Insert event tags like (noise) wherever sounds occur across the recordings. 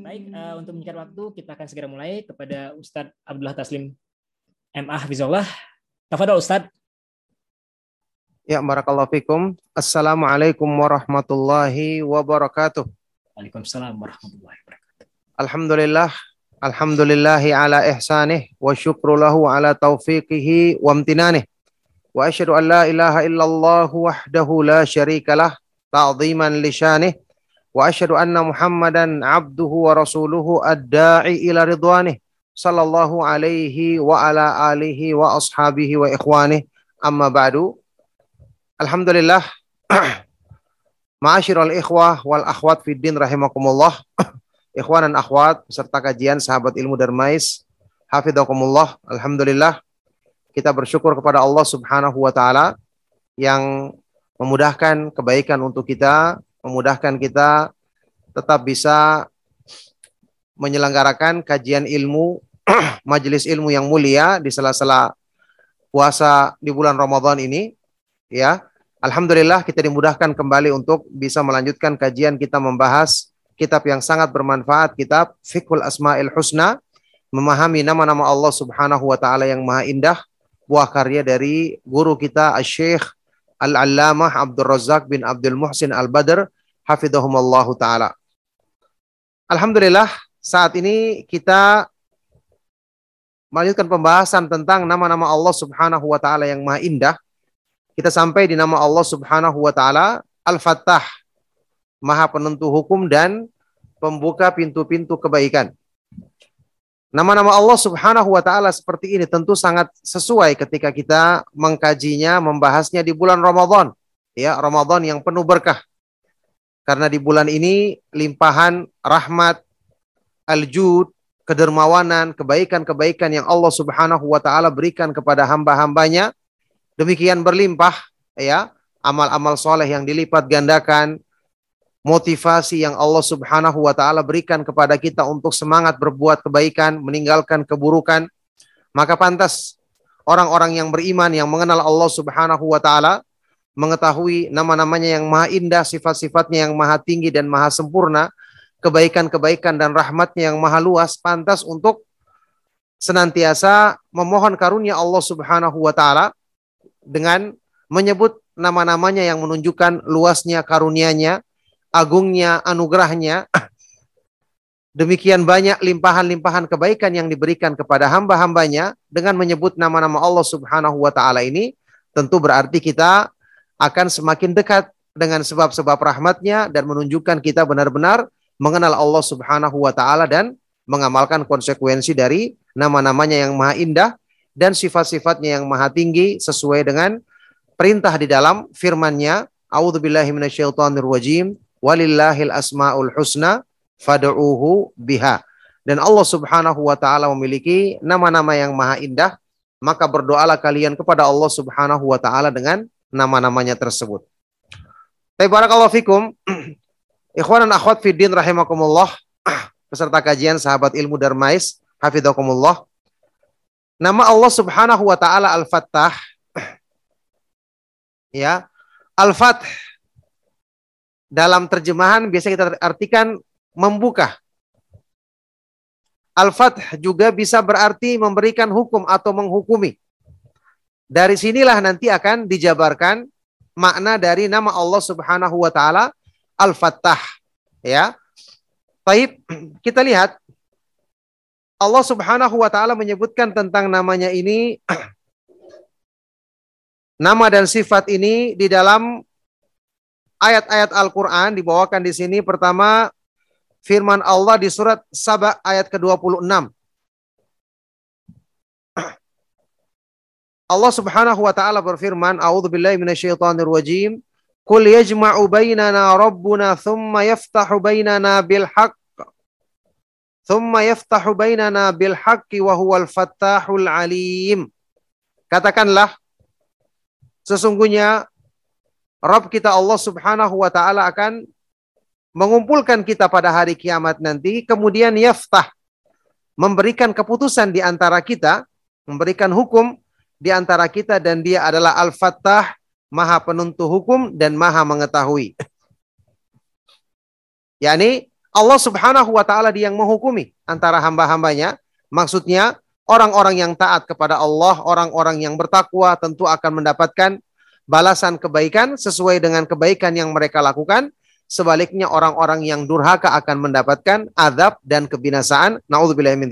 Baik, uh, untuk mencari waktu kita akan segera mulai kepada Ustadz Abdullah Taslim M.A. Bismillah Tafadol Ustadz. Ya, barakallahu fikum. Assalamualaikum warahmatullahi wabarakatuh. Waalaikumsalam warahmatullahi wabarakatuh. Alhamdulillah, alhamdulillahi ala ihsanih wa syukru lahu ala taufiqihi wa amtinanih. Wa asyhadu an la ilaha illallah wahdahu la syarikalah ta'ziman li syanih. Wa asyhadu anna Muhammadan abduhu wa rasuluhu ad-da'i ila ridwanih sallallahu alaihi wa ala alihi wa ashabihi wa ikhwanih. Amma ba'du. Alhamdulillah. (clears throat) Ma'asyiral ikhwah wal akhwat fid din rahimakumullah. (clears throat) Ikhwan dan akhwat serta kajian sahabat ilmu Darmais. Hafidhakumullah. Alhamdulillah. Kita bersyukur kepada Allah Subhanahu wa taala yang memudahkan kebaikan untuk kita, memudahkan kita tetap bisa menyelenggarakan kajian ilmu, (clears throat) majelis ilmu yang mulia di sela-sela puasa di bulan Ramadan ini ya. Alhamdulillah kita dimudahkan kembali untuk bisa melanjutkan kajian kita membahas kitab yang sangat bermanfaat, kitab Fiqhul Asmaul Husna, memahami nama-nama Allah Subhanahu wa taala yang maha indah, buah karya dari guru kita Syekh Al-Allamah Abdul Razak bin Abdul Muhsin Al-Badr hafidhahumallahu taala. Alhamdulillah saat ini kita melanjutkan pembahasan tentang nama-nama Allah Subhanahu wa taala yang maha indah kita sampai di nama Allah Subhanahu wa taala Al-Fattah, Maha penentu hukum dan pembuka pintu-pintu kebaikan. Nama-nama Allah Subhanahu wa taala seperti ini tentu sangat sesuai ketika kita mengkajinya, membahasnya di bulan Ramadan. Ya, Ramadan yang penuh berkah. Karena di bulan ini limpahan rahmat, al-jud, kedermawanan, kebaikan-kebaikan yang Allah Subhanahu wa taala berikan kepada hamba-hambanya demikian berlimpah ya amal-amal soleh yang dilipat gandakan motivasi yang Allah Subhanahu wa taala berikan kepada kita untuk semangat berbuat kebaikan, meninggalkan keburukan, maka pantas orang-orang yang beriman yang mengenal Allah Subhanahu wa taala mengetahui nama-namanya yang maha indah, sifat-sifatnya yang maha tinggi dan maha sempurna, kebaikan-kebaikan dan rahmatnya yang maha luas, pantas untuk senantiasa memohon karunia Allah Subhanahu wa taala dengan menyebut nama-namanya yang menunjukkan luasnya karunia-Nya, agungnya anugerahnya. Demikian banyak limpahan-limpahan kebaikan yang diberikan kepada hamba-hambanya dengan menyebut nama-nama Allah Subhanahu wa taala ini tentu berarti kita akan semakin dekat dengan sebab-sebab rahmatnya dan menunjukkan kita benar-benar mengenal Allah Subhanahu wa taala dan mengamalkan konsekuensi dari nama-namanya yang maha indah dan sifat-sifatnya yang maha tinggi sesuai dengan perintah di dalam firman-Nya, A'udzubillahi minasyaitonirrajim, walillahil asmaul husna fad'uuhu biha. Dan Allah Subhanahu wa taala memiliki nama-nama yang maha indah, maka berdoalah kalian kepada Allah Subhanahu wa taala dengan nama-namanya tersebut. Baik barakallahu fikum. (clears throat) Ikhwan dan akhwat fiddin rahimakumullah. (clears throat) Peserta kajian sahabat ilmu Darmais, hafidhakumullah. Nama Allah Subhanahu wa taala Al-Fattah ya. Al-Fath dalam terjemahan biasa kita artikan membuka. Al-Fath juga bisa berarti memberikan hukum atau menghukumi. Dari sinilah nanti akan dijabarkan makna dari nama Allah Subhanahu wa taala Al-Fattah ya. Baik, kita lihat Allah Subhanahu wa taala menyebutkan tentang namanya ini (clears throat) nama dan sifat ini di dalam ayat-ayat Al-Qur'an dibawakan di sini pertama firman Allah di surat Saba ayat ke-26. (clears throat) Allah Subhanahu wa taala berfirman, "A'udzubillahi minasyaitonir rajim. Qul yajma'u bainana rabbuna thumma yaftahu bainana bil haqq thumma yaftahu bainana bil haqqi wa huwal fattahul alim." Katakanlah sesungguhnya Rabb kita Allah Subhanahu wa taala akan mengumpulkan kita pada hari kiamat nanti, kemudian yaftah memberikan keputusan di antara kita, memberikan hukum di antara kita dan dia adalah Al-Fattah, Maha Penentu hukum dan Maha mengetahui. yakni Allah Subhanahu wa taala dia yang menghukumi antara hamba-hambanya. Maksudnya orang-orang yang taat kepada Allah, orang-orang yang bertakwa tentu akan mendapatkan balasan kebaikan sesuai dengan kebaikan yang mereka lakukan. Sebaliknya orang-orang yang durhaka akan mendapatkan azab dan kebinasaan. Nauzubillah min.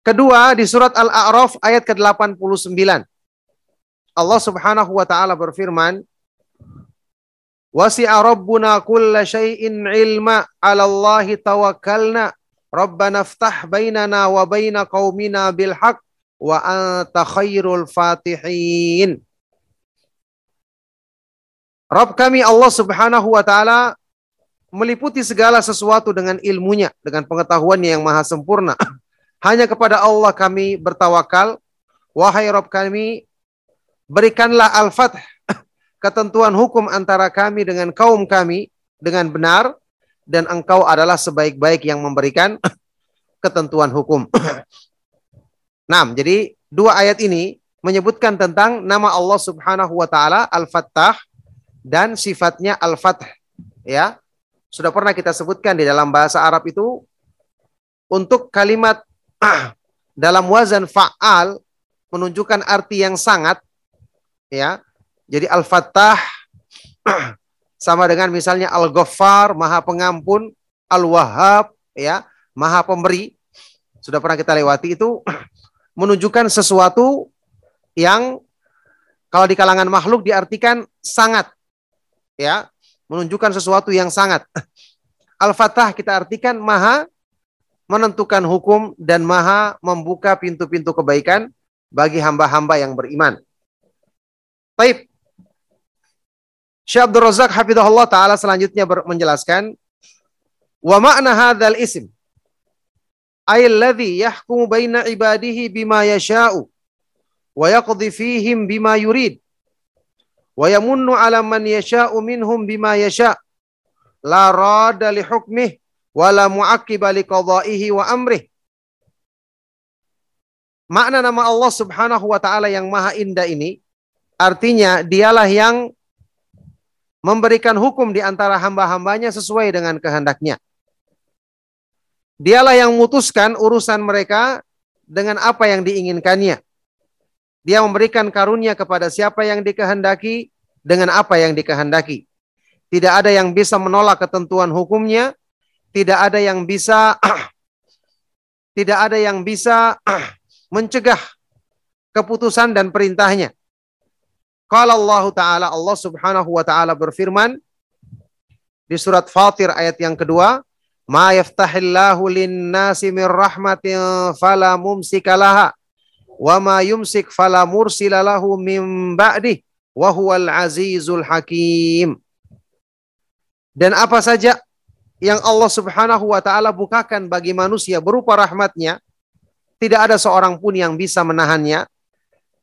Kedua di surat Al-A'raf ayat ke-89. Allah Subhanahu wa taala berfirman, "Wasi'a rabbuna kulla syai'in 'ilma 'ala Allahi tawakkalna. Rabbana iftah bainana wa baina qaumina bil haqq wa anta khairul fatihin. Rabb kami Allah Subhanahu wa taala meliputi segala sesuatu dengan ilmunya, dengan pengetahuannya yang maha sempurna. (clears throat) Hanya kepada Allah kami bertawakal. Wahai Rabb kami, berikanlah al-fath, ketentuan hukum antara kami dengan kaum kami dengan benar, dan engkau adalah sebaik-baik yang memberikan ketentuan hukum. (coughs) Nah, jadi dua ayat ini menyebutkan tentang nama Allah Subhanahu wa taala Al-Fattah dan sifatnya Al-Fath. Ya. Sudah pernah kita sebutkan di dalam bahasa Arab itu untuk kalimat (coughs) dalam wazan fa'al menunjukkan arti yang sangat ya. Jadi Al-Fattah (clears throat) sama dengan misalnya Al-Ghaffar, Maha Pengampun, Al-Wahhab ya, Maha Pemberi. Sudah pernah kita lewati itu (clears throat) menunjukkan sesuatu yang kalau di kalangan makhluk diartikan sangat ya menunjukkan sesuatu yang sangat (clears throat) Al-Fatah kita artikan maha menentukan hukum dan maha membuka pintu-pintu kebaikan bagi hamba-hamba yang beriman. Baik. Syekh Abdul Razak hafizahullah taala selanjutnya menjelaskan wa makna hadzal ism? Alladhi yahkumu baina ibadihi bima yasha'u wa yaqdi fihim bima yurid wa yamunnu ala man yasha'u minhum bima yasha' la rada li hukmih wa la mu'aqqiba li qada'ihi wa amrih. Makna nama Allah Subhanahu wa taala yang maha indah ini artinya dialah yang memberikan hukum di antara hamba-hambanya sesuai dengan kehendaknya. Dialah yang memutuskan urusan mereka dengan apa yang diinginkannya. Dia memberikan karunia kepada siapa yang dikehendaki dengan apa yang dikehendaki. Tidak ada yang bisa menolak ketentuan hukumnya, tidak ada yang bisa (clears throat) tidak ada yang bisa (clears throat) mencegah keputusan dan perintahnya. Kalau Allah Ta'ala, Allah Subhanahu wa Ta'ala berfirman di surat Fatir ayat yang kedua, Ma yaftahillahu lin-nasi min rahmatin fala mumsikalaha wa ma yumsik fala mursilalahu min ba'dih wa huwal azizul hakim. Dan apa saja yang Allah Subhanahu wa taala bukakan bagi manusia berupa rahmatnya, tidak ada seorang pun yang bisa menahannya.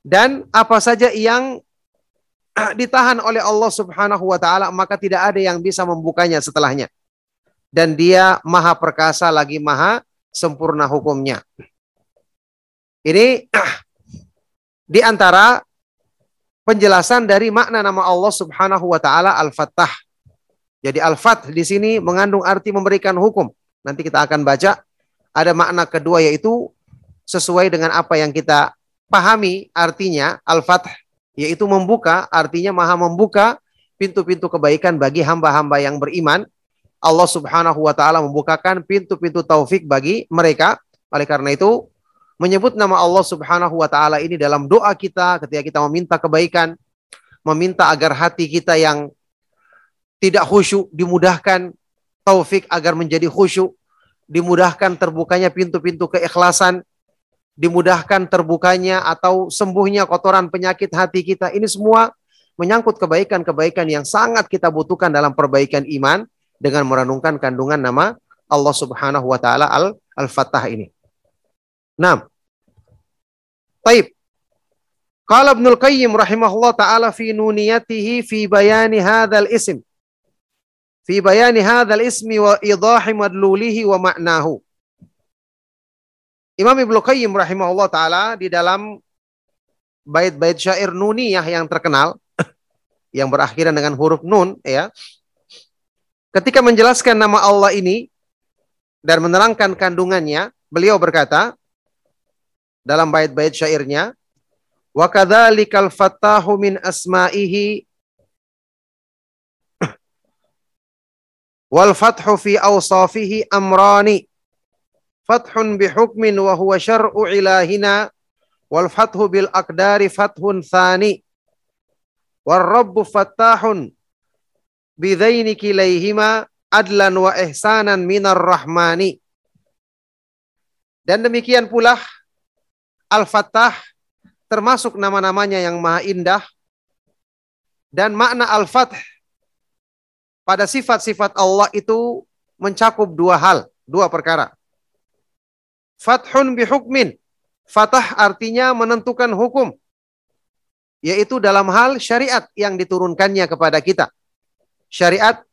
Dan apa saja yang ditahan oleh Allah Subhanahu wa taala, maka tidak ada yang bisa membukanya setelahnya dan dia maha perkasa lagi maha sempurna hukumnya. Ini (clears throat) di antara penjelasan dari makna nama Allah Subhanahu wa taala Al-Fattah. Jadi Al-Fath di sini mengandung arti memberikan hukum. Nanti kita akan baca ada makna kedua yaitu sesuai dengan apa yang kita pahami artinya Al-Fath yaitu membuka artinya maha membuka pintu-pintu kebaikan bagi hamba-hamba yang beriman Allah Subhanahu wa taala membukakan pintu-pintu taufik bagi mereka. Oleh karena itu, menyebut nama Allah Subhanahu wa taala ini dalam doa kita ketika kita meminta kebaikan, meminta agar hati kita yang tidak khusyuk dimudahkan taufik agar menjadi khusyuk, dimudahkan terbukanya pintu-pintu keikhlasan, dimudahkan terbukanya atau sembuhnya kotoran penyakit hati kita. Ini semua menyangkut kebaikan-kebaikan yang sangat kita butuhkan dalam perbaikan iman dengan merenungkan kandungan nama Allah Subhanahu wa taala Al Al-Fattah ini. Nah, Taib. Qala Ibnul Qayyim rahimahullah taala fi nuniyatihi fi bayani hadzal ism. Fi bayani hadzal ismi wa idahi madlulihi wa ma'nahu. Imam Ibnu Qayyim rahimahullah taala di dalam bait-bait syair nuniyah yang terkenal (coughs) yang berakhiran dengan huruf nun ya. Ketika menjelaskan nama Allah ini dan menerangkan kandungannya, beliau berkata dalam bait-bait syairnya, Wa kadzalikal fattahu min asma'ihi (coughs) wal fathu fi awsafihi amrani. Fathun bihukmin wa huwa syar'u ilahina wal fathu bil aqdari fathun thani. War rabbu fattahun bidaini kilaihima adlan wa ihsanan minar rahmani. Dan demikian pula Al-Fattah termasuk nama-namanya yang maha indah dan makna al-fath pada sifat-sifat Allah itu mencakup dua hal, dua perkara. Fathun bihukmin. Fatah artinya menentukan hukum. Yaitu dalam hal syariat yang diturunkannya kepada kita. Syariat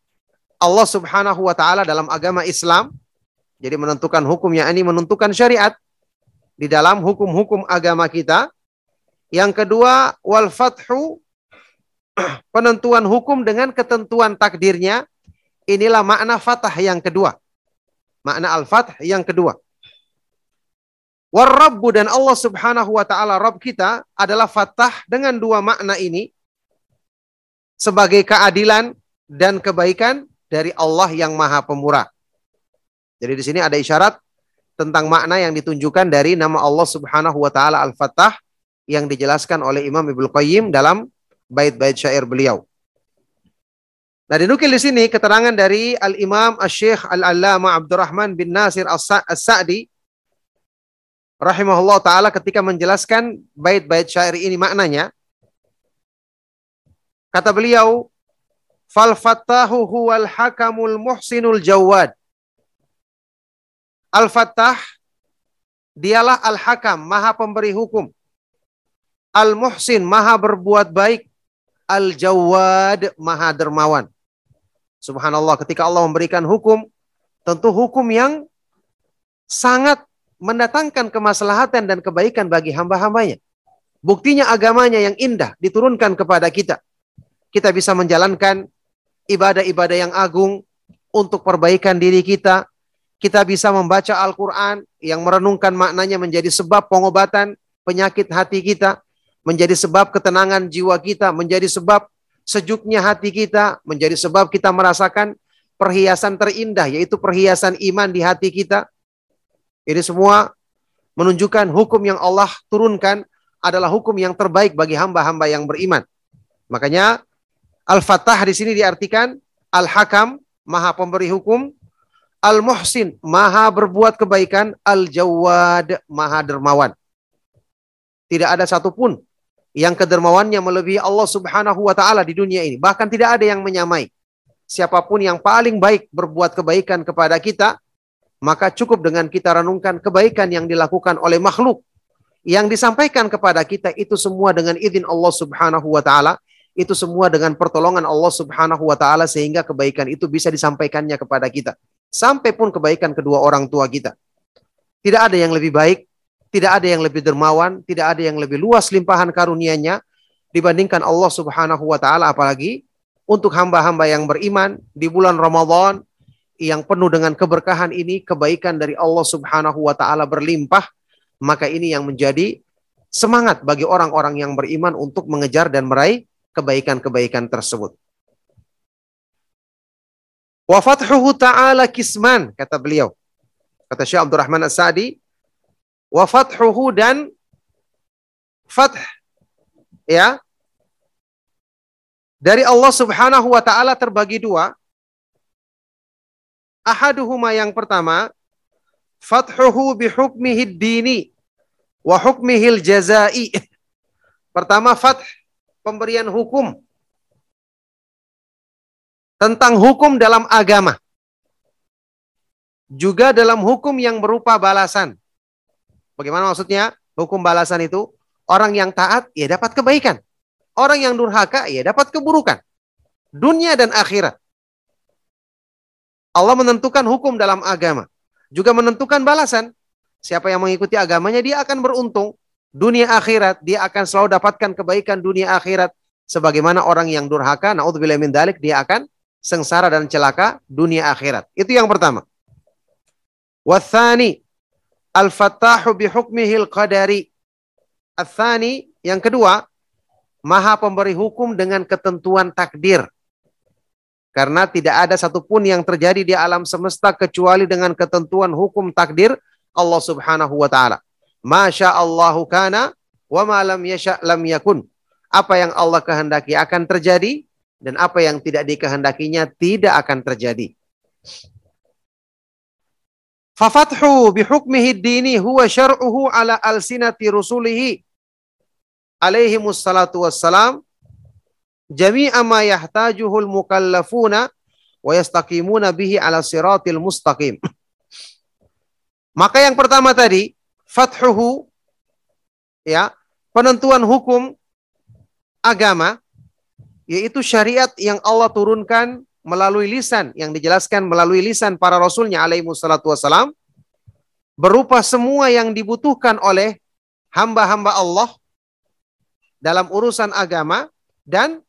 Allah subhanahu wa ta'ala dalam agama Islam. Jadi menentukan hukum, yakni menentukan syariat. Di dalam hukum-hukum agama kita. Yang kedua, wal fathu (clears throat) penentuan hukum dengan ketentuan takdirnya. Inilah makna fatah yang kedua. Makna al-fath yang kedua. Warrabbu dan Allah subhanahu wa ta'ala Rabb kita adalah fatah dengan dua makna ini. Sebagai keadilan dan kebaikan dari Allah yang maha pemurah. Jadi di sini ada isyarat tentang makna yang ditunjukkan dari nama Allah subhanahu wa ta'ala al-fatah yang dijelaskan oleh Imam Ibnu Qayyim dalam bait-bait syair beliau. Nah, dinukil di sini keterangan dari Al-Imam Asy-Syaikh Al-Allamah Abdurrahman bin Nasir As-Sa'di rahimahullah taala ketika menjelaskan bait-bait syair ini maknanya kata beliau fal fattahu huwal hakamul muhsinul jawad al fattah dialah al hakam maha pemberi hukum Al-Muhsin, maha berbuat baik. Al-Jawad, maha dermawan. Subhanallah, ketika Allah memberikan hukum, tentu hukum yang sangat mendatangkan kemaslahatan dan kebaikan bagi hamba-hambanya. Buktinya agamanya yang indah diturunkan kepada kita. Kita bisa menjalankan ibadah-ibadah yang agung untuk perbaikan diri kita. Kita bisa membaca Al-Quran yang merenungkan maknanya menjadi sebab pengobatan penyakit hati kita menjadi sebab ketenangan jiwa kita, menjadi sebab sejuknya hati kita, menjadi sebab kita merasakan perhiasan terindah, yaitu perhiasan iman di hati kita. Ini semua menunjukkan hukum yang Allah turunkan adalah hukum yang terbaik bagi hamba-hamba yang beriman. Makanya Al-Fatah di sini diartikan Al-Hakam, maha pemberi hukum, Al-Muhsin, maha berbuat kebaikan, Al-Jawad, maha dermawan. Tidak ada satupun yang kedermawannya melebihi Allah Subhanahu wa taala di dunia ini. Bahkan tidak ada yang menyamai. Siapa pun yang paling baik berbuat kebaikan kepada kita, maka cukup dengan kita renungkan kebaikan yang dilakukan oleh makhluk yang disampaikan kepada kita itu semua dengan izin Allah Subhanahu wa taala, itu semua dengan pertolongan Allah Subhanahu wa taala sehingga kebaikan itu bisa disampaikannya kepada kita. Sampai pun kebaikan kedua orang tua kita. Tidak ada yang lebih baik tidak ada yang lebih dermawan, tidak ada yang lebih luas limpahan karunia-Nya dibandingkan Allah Subhanahu wa taala apalagi untuk hamba-hamba yang beriman di bulan Ramadan yang penuh dengan keberkahan ini, kebaikan dari Allah Subhanahu wa taala berlimpah, maka ini yang menjadi semangat bagi orang-orang yang beriman untuk mengejar dan meraih kebaikan-kebaikan tersebut. Wa fathuhu ta'ala kisman, kata beliau. Kata Syekh Abdurrahman As-Sa'di, wa fathuhu dan fath ya dari Allah Subhanahu wa taala terbagi dua. Ahaduhuma yang pertama fathuhu bi hukmihi dini wa hukmihil jazai. Pertama fath pemberian hukum tentang hukum dalam agama. Juga dalam hukum yang berupa balasan. Bagaimana maksudnya? Hukum balasan itu Orang yang taat, ya dapat kebaikan. Orang yang durhaka, ya dapat keburukan. Dunia dan akhirat. Allah menentukan hukum dalam agama. Juga menentukan balasan. Siapa yang mengikuti agamanya, dia akan beruntung. Dunia akhirat, dia akan selalu dapatkan kebaikan dunia akhirat. Sebagaimana orang yang durhaka, na'udzubillah min dalik, dia akan sengsara dan celaka dunia akhirat. Itu yang pertama. Wathani, al-fattahu bihukmihil qadari. Athani, yang kedua, maha pemberi hukum dengan ketentuan takdir. Karena tidak ada satupun yang terjadi di alam semesta kecuali dengan ketentuan hukum takdir Allah subhanahu wa ta'ala. Masya Allahu kana wa ma lam yasha lam yakun. Apa yang Allah kehendaki akan terjadi dan apa yang tidak dikehendakinya tidak akan terjadi. Fafathu bihukmihi dini huwa syar'uhu ala alsinati rusulihi alaihi mussalatu wassalam jami'a ma yahtajuhul mukallafuna wa yastaqimuna bihi ala siratil mustaqim. Maka yang pertama tadi, fathuhu ya, penentuan hukum agama yaitu syariat yang Allah turunkan melalui lisan yang dijelaskan melalui lisan para rasulnya alaihi wassalatu wassalam berupa semua yang dibutuhkan oleh hamba-hamba Allah dalam urusan agama dan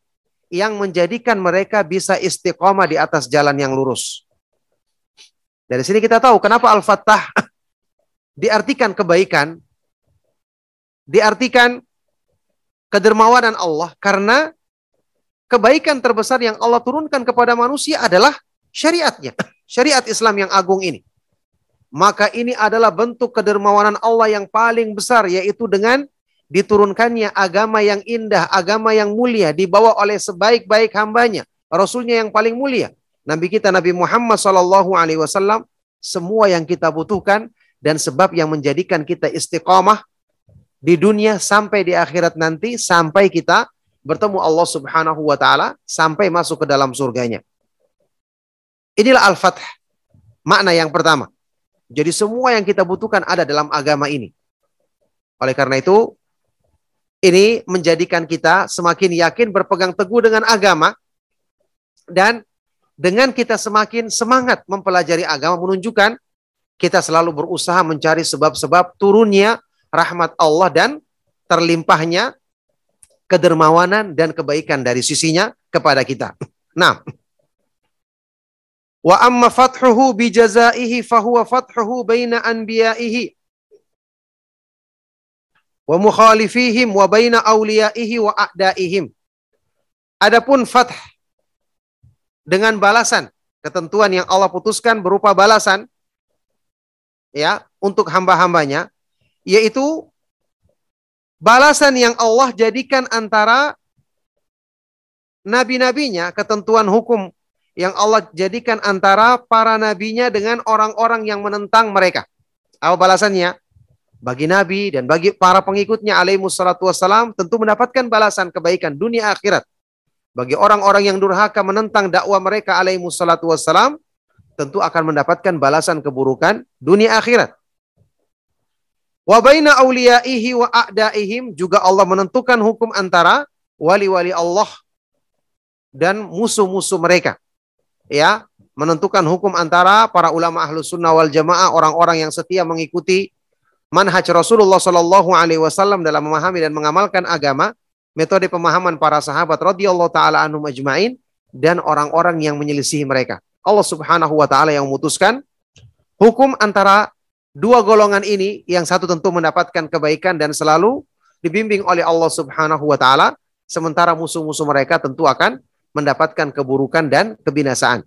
yang menjadikan mereka bisa istiqomah di atas jalan yang lurus. Dari sini kita tahu kenapa Al-Fattah (laughs) diartikan kebaikan, diartikan kedermawanan Allah karena kebaikan terbesar yang Allah turunkan kepada manusia adalah syariatnya. Syariat Islam yang agung ini. Maka ini adalah bentuk kedermawanan Allah yang paling besar yaitu dengan diturunkannya agama yang indah, agama yang mulia dibawa oleh sebaik-baik hambanya, Rasulnya yang paling mulia. Nabi kita Nabi Muhammad Sallallahu Alaihi Wasallam semua yang kita butuhkan dan sebab yang menjadikan kita istiqamah di dunia sampai di akhirat nanti sampai kita bertemu Allah Subhanahu wa taala sampai masuk ke dalam surganya. Inilah al-fath. Makna yang pertama. Jadi semua yang kita butuhkan ada dalam agama ini. Oleh karena itu, ini menjadikan kita semakin yakin berpegang teguh dengan agama dan dengan kita semakin semangat mempelajari agama menunjukkan kita selalu berusaha mencari sebab-sebab turunnya rahmat Allah dan terlimpahnya kedermawanan dan kebaikan dari sisinya kepada kita. Nah, wa amma fathuhu bi jazaihi fahuwa fathuhu baina anbiya'ihi wa mukhalifihim wa baina awliyaihi wa a'daihim. Adapun fath dengan balasan, ketentuan yang Allah putuskan berupa balasan ya untuk hamba-hambanya yaitu balasan yang Allah jadikan antara nabi-nabinya, ketentuan hukum yang Allah jadikan antara para nabinya dengan orang-orang yang menentang mereka. Apa balasannya? Bagi nabi dan bagi para pengikutnya alaihi wassalatu wassalam tentu mendapatkan balasan kebaikan dunia akhirat. Bagi orang-orang yang durhaka menentang dakwah mereka alaihi wassalatu wassalam tentu akan mendapatkan balasan keburukan dunia akhirat. Wa baina auliyaihi wa a'daihim juga Allah menentukan hukum antara wali-wali Allah dan musuh-musuh mereka. Ya, menentukan hukum antara para ulama ahlu sunnah wal jamaah orang-orang yang setia mengikuti manhaj Rasulullah Shallallahu Alaihi Wasallam dalam memahami dan mengamalkan agama, metode pemahaman para sahabat radhiyallahu taala anhum ajmain dan orang-orang yang menyelisihi mereka. Allah Subhanahu wa taala yang memutuskan hukum antara Dua golongan ini yang satu tentu mendapatkan kebaikan dan selalu dibimbing oleh Allah Subhanahu wa taala, sementara musuh-musuh mereka tentu akan mendapatkan keburukan dan kebinasaan.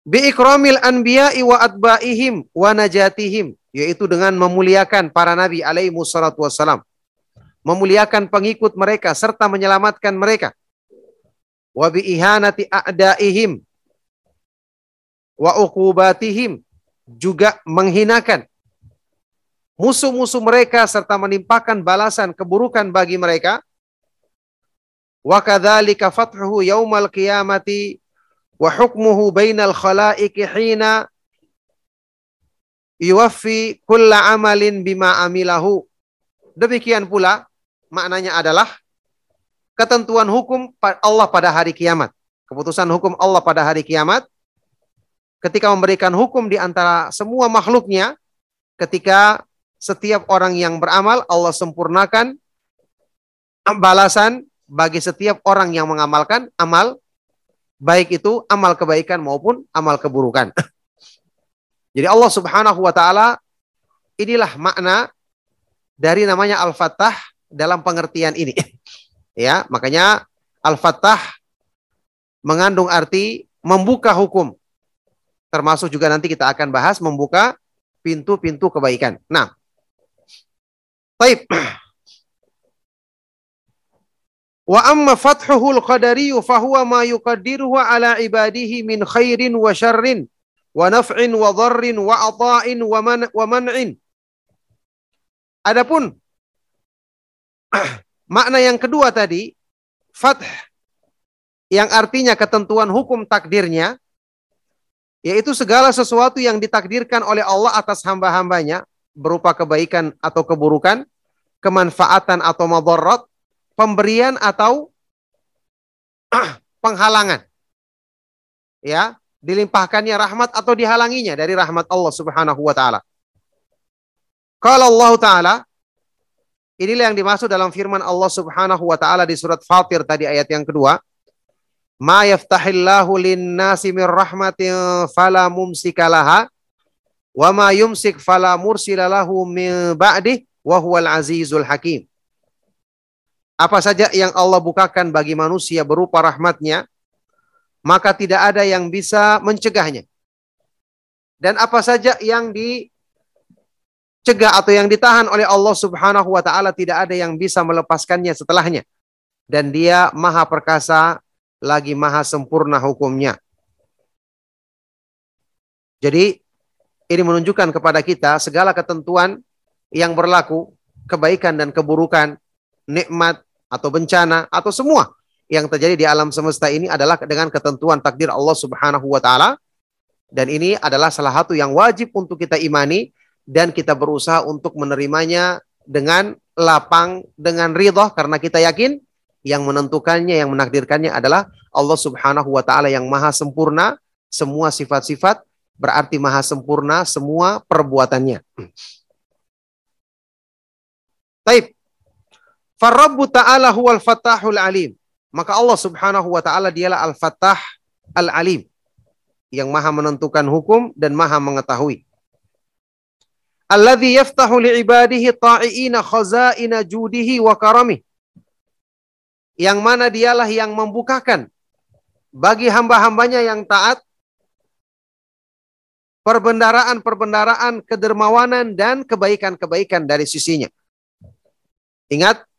Bi ikramil anbiya'i wa atba'ihim wa najatihim, yaitu dengan memuliakan para nabi alaihi wassalatu wassalam. Memuliakan pengikut mereka serta menyelamatkan mereka. Wa bi ihanati a'daihim wa uqubatihim juga menghinakan musuh-musuh mereka serta menimpakan balasan keburukan bagi mereka. Wa kadzalika fathuhu yaumal qiyamati wa hukmuhu bainal khalaiqi hina yuwaffi kulla amalin bima Demikian pula maknanya adalah ketentuan hukum Allah pada hari kiamat. Keputusan hukum Allah pada hari kiamat ketika memberikan hukum di antara semua makhluknya ketika setiap orang yang beramal Allah sempurnakan balasan bagi setiap orang yang mengamalkan amal baik itu amal kebaikan maupun amal keburukan. (laughs) Jadi Allah Subhanahu wa taala inilah makna dari namanya Al-Fattah dalam pengertian ini. (laughs) Ya, makanya Al-Fattah mengandung arti membuka hukum. Termasuk juga nanti kita akan bahas membuka pintu-pintu kebaikan. Nah, Taib. (clears throat) Wa amma fathuhul qadari fahuwa ma yuqaddiruhu ala ibadihi min khairin wa syarrin wa naf'in wa dharrin wa ata'in wa, man, wa man'in. Adapun (clears throat) makna yang kedua tadi, fath yang artinya ketentuan hukum takdirnya, yaitu segala sesuatu yang ditakdirkan oleh Allah atas hamba-hambanya, berupa kebaikan atau keburukan, kemanfaatan atau madarat, pemberian atau (clears throat) penghalangan. Ya, dilimpahkannya rahmat atau dihalanginya dari rahmat Allah Subhanahu wa taala. Kalau Allah taala inilah yang dimaksud dalam firman Allah Subhanahu wa taala di surat Fatir tadi ayat yang kedua. Ma yaftahillahu lin-nasi min rahmatin fala mumsikalaha Wa ma yumsik fala mursila lahu min ba'dih wa huwal azizul hakim. Apa saja yang Allah bukakan bagi manusia berupa rahmatnya, maka tidak ada yang bisa mencegahnya. Dan apa saja yang dicegah atau yang ditahan oleh Allah Subhanahu wa taala tidak ada yang bisa melepaskannya setelahnya. Dan dia maha perkasa lagi maha sempurna hukumnya. Jadi ini menunjukkan kepada kita segala ketentuan yang berlaku, kebaikan dan keburukan, nikmat atau bencana atau semua yang terjadi di alam semesta ini adalah dengan ketentuan takdir Allah Subhanahu wa taala dan ini adalah salah satu yang wajib untuk kita imani dan kita berusaha untuk menerimanya dengan lapang dengan ridho karena kita yakin yang menentukannya yang menakdirkannya adalah Allah Subhanahu wa taala yang maha sempurna semua sifat-sifat berarti maha sempurna semua perbuatannya. Taib. Farrabbu ta'ala huwal fatahul alim. Maka Allah subhanahu wa ta'ala dialah al-fatah al-alim. Yang maha menentukan hukum dan maha mengetahui. Alladhi yaftahu li'ibadihi ta'iina khazaina judihi wa karamih. Yang mana dialah yang membukakan bagi hamba-hambanya yang taat perbendaraan-perbendaraan kedermawanan dan kebaikan-kebaikan dari sisinya. Ingat,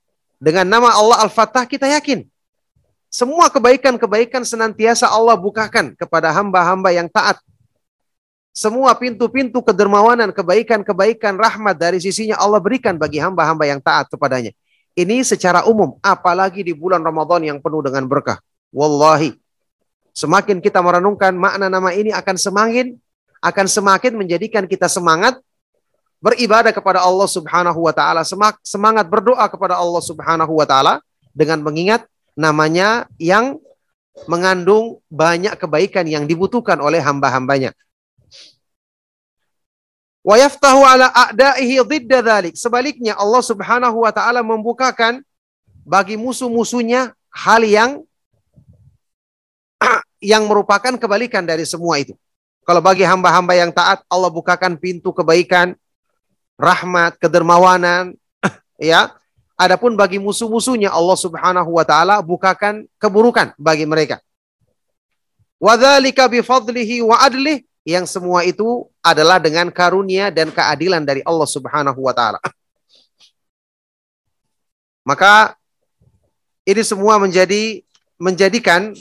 dengan nama Allah Al-Fatah kita yakin. Semua kebaikan-kebaikan senantiasa Allah bukakan kepada hamba-hamba yang taat. Semua pintu-pintu kedermawanan, kebaikan-kebaikan, rahmat dari sisinya Allah berikan bagi hamba-hamba yang taat kepadanya. Ini secara umum, apalagi di bulan Ramadan yang penuh dengan berkah. Wallahi, semakin kita merenungkan makna nama ini akan semakin akan semakin menjadikan kita semangat beribadah kepada Allah Subhanahu wa taala, semangat berdoa kepada Allah Subhanahu wa taala dengan mengingat namanya yang mengandung banyak kebaikan yang dibutuhkan oleh hamba-hambanya. Wa yaftahu ala a'daihi dhalik. Sebaliknya Allah Subhanahu wa taala membukakan bagi musuh-musuhnya hal yang (clears throat) yang merupakan kebalikan dari semua itu. Kalau bagi hamba-hamba yang taat, Allah bukakan pintu kebaikan, rahmat, kedermawanan, (laughs) ya. Adapun bagi musuh-musuhnya Allah Subhanahu wa taala bukakan keburukan bagi mereka. Wadzalika bifadlihi wa adlih yang semua itu adalah dengan karunia dan keadilan dari Allah Subhanahu wa taala. Maka ini semua menjadi menjadikan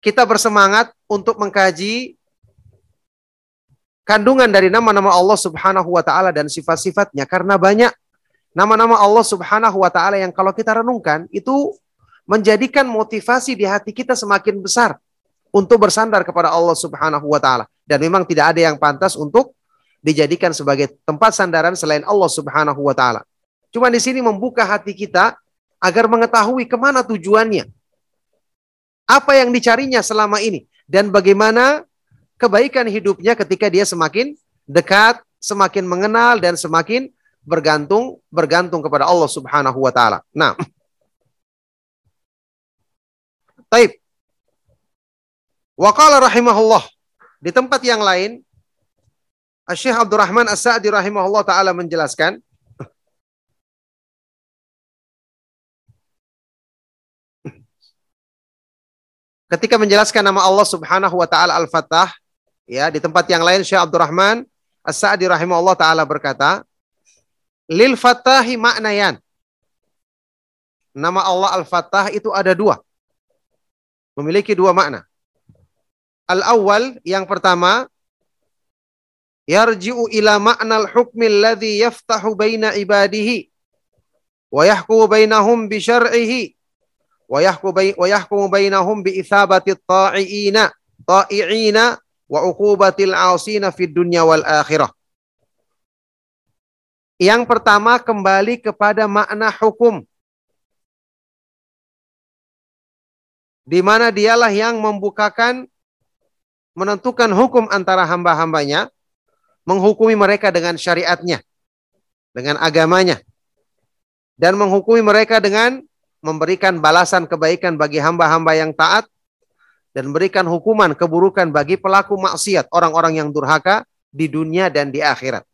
kita bersemangat untuk mengkaji kandungan dari nama-nama Allah Subhanahu wa taala dan sifat-sifatnya karena banyak nama-nama Allah Subhanahu wa taala yang kalau kita renungkan itu menjadikan motivasi di hati kita semakin besar untuk bersandar kepada Allah Subhanahu wa taala dan memang tidak ada yang pantas untuk dijadikan sebagai tempat sandaran selain Allah Subhanahu wa taala. Cuma di sini membuka hati kita agar mengetahui ke mana tujuannya. Apa yang dicarinya selama ini. Dan bagaimana kebaikan hidupnya ketika dia semakin dekat, semakin mengenal, dan semakin bergantung bergantung kepada Allah Subhanahu wa taala. Nah. Taib. Wa qala rahimahullah di tempat yang lain Syekh Abdurrahman As-Sa'di rahimahullah taala menjelaskan ketika menjelaskan nama Allah Subhanahu wa taala Al-Fattah ya di tempat yang lain Syekh Abdurrahman As-Sa'di rahimahullah taala berkata lil fattahi maknayan. Nama Allah Al-Fattah itu ada dua. Memiliki dua makna. Al-awwal yang pertama yarji'u ila ma'nal hukmi alladhi yaftahu baina ibadihi wa yahkumu bainahum bi syar'ihi wa yahkumu bainahum bi ithabati ta'iina ta'iina wa uqubatil 'asina fid dunya wal akhirah. Yang pertama kembali kepada makna hukum. Di mana dialah yang membukakan menentukan hukum antara hamba-hambanya, menghukumi mereka dengan syariatnya, dengan agamanya, dan menghukumi mereka dengan memberikan balasan kebaikan bagi hamba-hamba yang taat dan memberikan hukuman keburukan bagi pelaku maksiat, orang-orang yang durhaka di dunia dan di akhirat.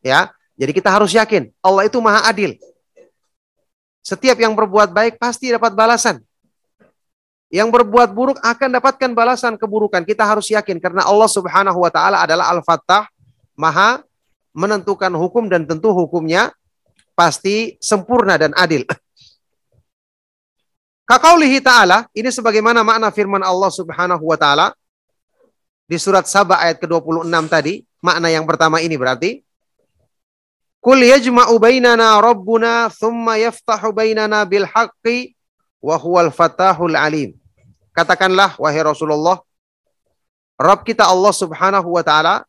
Ya, jadi kita harus yakin Allah itu maha adil. Setiap yang berbuat baik pasti dapat balasan. Yang berbuat buruk akan dapatkan balasan keburukan. Kita harus yakin karena Allah Subhanahu wa taala adalah Al-Fattah, Maha menentukan hukum dan tentu hukumnya pasti sempurna dan adil. (laughs) Kakaulihi ta'ala, ini sebagaimana makna firman Allah subhanahu wa ta'ala di surat Sabah ayat ke-26 tadi, makna yang pertama ini berarti, Kul yajma'u bainana rabbuna thumma yaftahu bainana bil haqqi wa huwal fatahul alim. Katakanlah wahai Rasulullah, Rabb kita Allah Subhanahu wa taala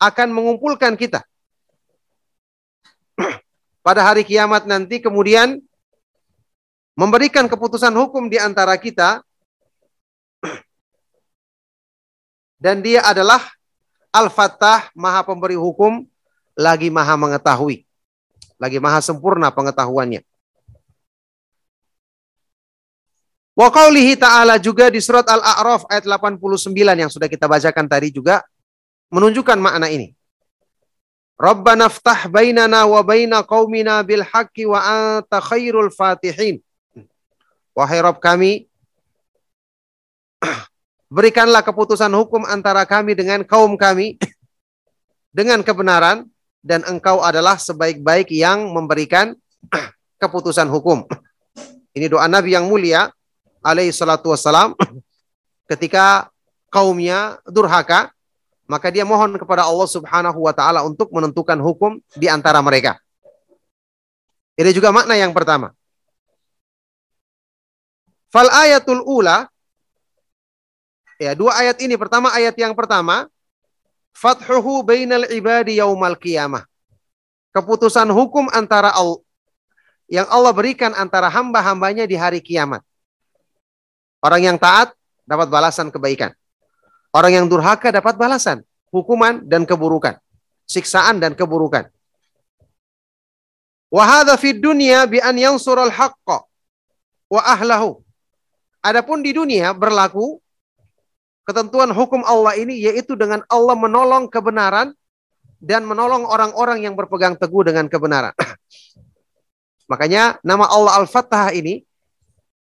akan mengumpulkan kita (clears throat) pada hari kiamat nanti kemudian memberikan keputusan hukum di antara kita (clears throat) dan dia adalah Al-Fattah, Maha Pemberi Hukum, lagi Maha Mengetahui. Lagi Maha Sempurna pengetahuannya. Wa qawlihi ta'ala juga di surat Al-A'raf ayat 89 yang sudah kita bacakan tadi juga menunjukkan makna ini. Rabbana ftah bainana wa baina qaumina bil haqqi wa anta khairul fatihin. Wahai Rabb kami, (clears throat) berikanlah keputusan hukum antara kami dengan kaum kami (clears throat) dengan kebenaran dan engkau adalah sebaik-baik yang memberikan (clears throat) keputusan hukum. Ini doa Nabi yang mulia alaihi salatu wassalam ketika kaumnya durhaka maka dia mohon kepada Allah Subhanahu wa taala untuk menentukan hukum di antara mereka. Ini juga makna yang pertama. Fal ayatul ula ya dua ayat ini pertama ayat yang pertama fathuhu bainal ibadi yaumal qiyamah. Keputusan hukum antara Allah yang Allah berikan antara hamba-hambanya di hari kiamat. Orang yang taat dapat balasan kebaikan. Orang yang durhaka dapat balasan, hukuman dan keburukan, siksaan dan keburukan. Wahada fid dunya bi an yansural haqqa wa ahlahu. Adapun di dunia berlaku ketentuan hukum Allah ini yaitu dengan Allah menolong kebenaran dan menolong orang-orang yang berpegang teguh dengan kebenaran. (clears throat) Makanya nama Allah Al-Fattah ini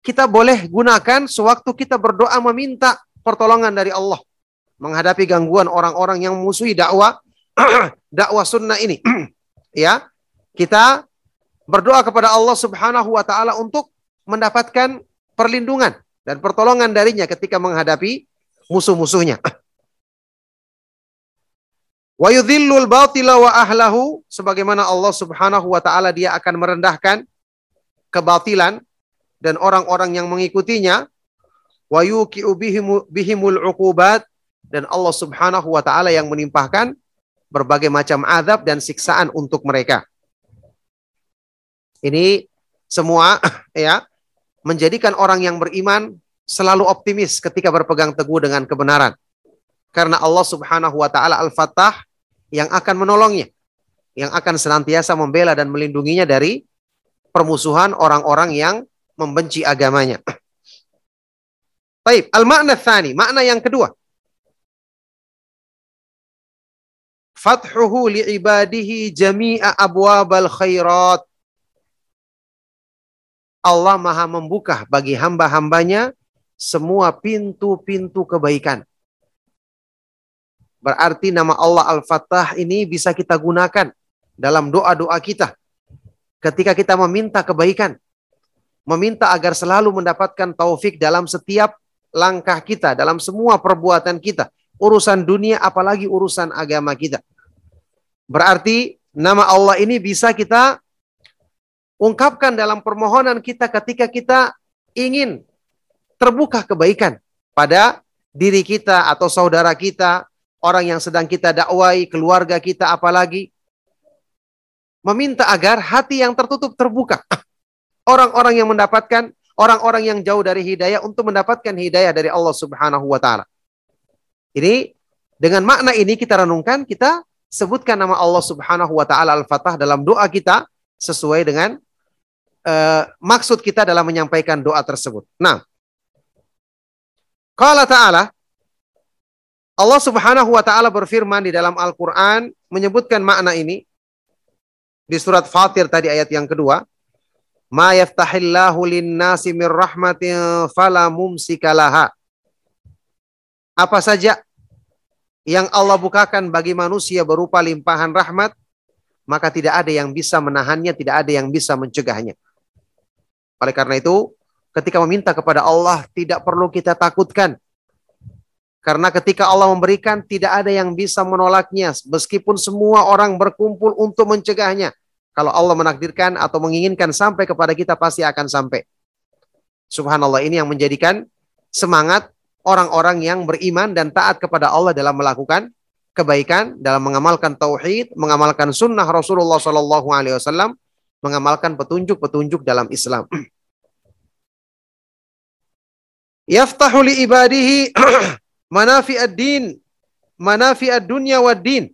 kita boleh gunakan sewaktu kita berdoa meminta pertolongan dari Allah menghadapi gangguan orang-orang yang musuhi dakwah (clears throat) dakwah sunnah ini. (clears throat) ya, kita berdoa kepada Allah Subhanahu wa taala untuk mendapatkan perlindungan dan pertolongan darinya ketika menghadapi musuh-musuhnya. (clears throat) Wa yudhillul batila wa ahlahu sebagaimana Allah Subhanahu wa taala dia akan merendahkan kebatilan dan orang-orang yang mengikutinya wa yuqi'u bihimul uqubat dan Allah Subhanahu wa taala yang menimpahkan berbagai macam azab dan siksaan untuk mereka. Ini semua (clears throat) ya menjadikan orang yang beriman selalu optimis ketika berpegang teguh dengan kebenaran. Karena Allah Subhanahu wa taala Al-Fattah yang akan menolongnya, yang akan senantiasa membela dan melindunginya dari permusuhan orang-orang yang membenci agamanya. (clears throat) Baik, al-makna tsani, makna yang kedua. Fathuhu li'ibadihi jami'a abwabal khairat. Allah maha membuka bagi hamba-hambanya semua pintu-pintu kebaikan. Berarti nama Allah Al-Fattah ini bisa kita gunakan dalam doa-doa kita. Ketika kita meminta kebaikan. Meminta agar selalu mendapatkan taufik dalam setiap langkah kita, dalam semua perbuatan kita urusan dunia apalagi urusan agama kita. Berarti nama Allah ini bisa kita ungkapkan dalam permohonan kita ketika kita ingin terbuka kebaikan pada diri kita atau saudara kita, orang yang sedang kita dakwai, keluarga kita apalagi meminta agar hati yang tertutup terbuka. Orang-orang yang mendapatkan orang-orang yang jauh dari hidayah untuk mendapatkan hidayah dari Allah Subhanahu wa taala. Ini dengan makna ini kita renungkan, kita sebutkan nama Allah Subhanahu wa taala Al-Fatah dalam doa kita sesuai dengan uh, maksud kita dalam menyampaikan doa tersebut. Nah, Qala ta'ala Allah Subhanahu wa taala berfirman di dalam Al-Qur'an menyebutkan makna ini di surat Fatir tadi ayat yang kedua. Ma yaftahillahu mir rahmatin fala mumsikalaha. Apa saja yang Allah bukakan bagi manusia berupa limpahan rahmat, maka tidak ada yang bisa menahannya, tidak ada yang bisa mencegahnya. Oleh karena itu, ketika meminta kepada Allah, tidak perlu kita takutkan. Karena ketika Allah memberikan, tidak ada yang bisa menolaknya, meskipun semua orang berkumpul untuk mencegahnya. Kalau Allah menakdirkan atau menginginkan sampai kepada kita, pasti akan sampai. Subhanallah, ini yang menjadikan semangat orang-orang yang beriman dan taat kepada Allah dalam melakukan kebaikan, dalam mengamalkan tauhid, mengamalkan sunnah Rasulullah Shallallahu Alaihi Wasallam, mengamalkan petunjuk-petunjuk dalam Islam. Yaftahu li ibadihi (clears throat) manafi ad-din, manafi ad-dunya wad din.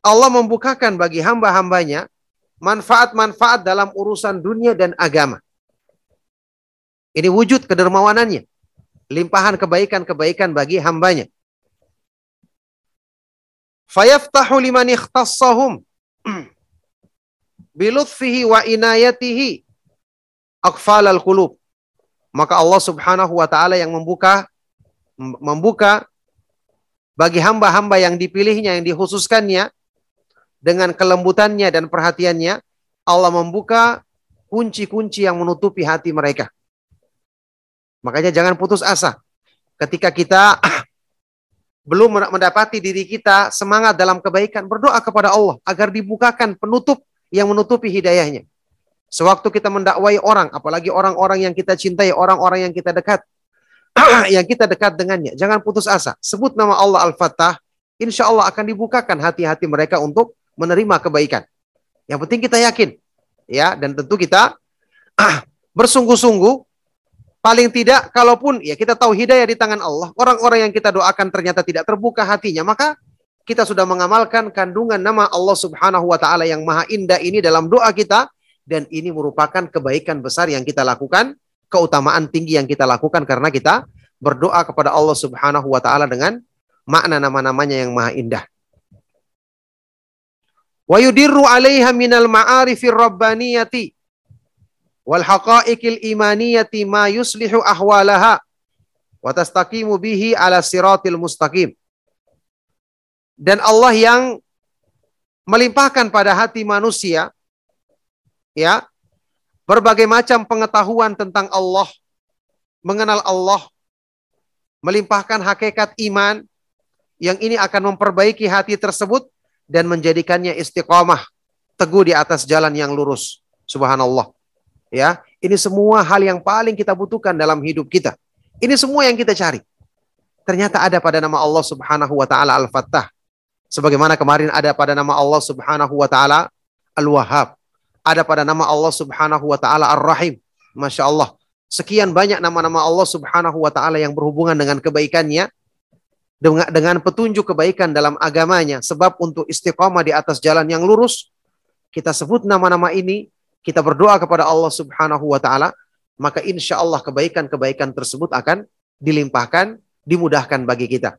Allah membukakan bagi hamba-hambanya manfaat-manfaat dalam urusan dunia dan agama. Ini wujud kedermawanannya limpahan kebaikan-kebaikan bagi hambanya. Fayaftahu liman ikhtassahum (clears throat) bilutfihi wa inayatihi akfal al qulub. Maka Allah Subhanahu wa taala yang membuka membuka bagi hamba-hamba yang dipilihnya yang dikhususkannya dengan kelembutannya dan perhatiannya Allah membuka kunci-kunci yang menutupi hati mereka. Makanya jangan putus asa. Ketika kita (clears throat) belum mendapati diri kita semangat dalam kebaikan, berdoa kepada Allah agar dibukakan penutup yang menutupi hidayahnya. Sewaktu kita mendakwai orang, apalagi orang-orang yang kita cintai, orang-orang yang kita dekat, (clears throat) yang kita dekat dengannya, jangan putus asa. Sebut nama Allah Al-Fattah, insya Allah akan dibukakan hati-hati mereka untuk menerima kebaikan. Yang penting kita yakin, ya, dan tentu kita (clears throat) bersungguh-sungguh Paling tidak, kalaupun ya kita tahu hidayah di tangan Allah, orang-orang yang kita doakan ternyata tidak terbuka hatinya, maka kita sudah mengamalkan kandungan nama Allah Subhanahu wa taala yang maha indah ini dalam doa kita dan ini merupakan kebaikan besar yang kita lakukan, keutamaan tinggi yang kita lakukan karena kita berdoa kepada Allah Subhanahu wa taala dengan makna nama-namanya yang maha indah. Wa yudirru 'alaiha minal ma'arifir rabbaniyati wal haqa'iqil imaniyati ma yuslihu ahwalaha wa tastaqimu bihi ala siratil mustaqim. Dan Allah yang melimpahkan pada hati manusia ya berbagai macam pengetahuan tentang Allah, mengenal Allah, melimpahkan hakikat iman yang ini akan memperbaiki hati tersebut dan menjadikannya istiqamah, teguh di atas jalan yang lurus. Subhanallah. Ya, ini semua hal yang paling kita butuhkan dalam hidup kita. Ini semua yang kita cari. Ternyata ada pada nama Allah Subhanahu wa taala Al-Fattah. Sebagaimana kemarin ada pada nama Allah Subhanahu wa taala Al-Wahhab. Ada pada nama Allah Subhanahu wa taala Ar-Rahim. Masya Allah. Sekian banyak nama-nama Allah Subhanahu wa taala yang berhubungan dengan kebaikannya dengan, dengan petunjuk kebaikan dalam agamanya sebab untuk istiqamah di atas jalan yang lurus kita sebut nama-nama ini kita berdoa kepada Allah Subhanahu wa taala maka insya Allah kebaikan-kebaikan tersebut akan dilimpahkan dimudahkan bagi kita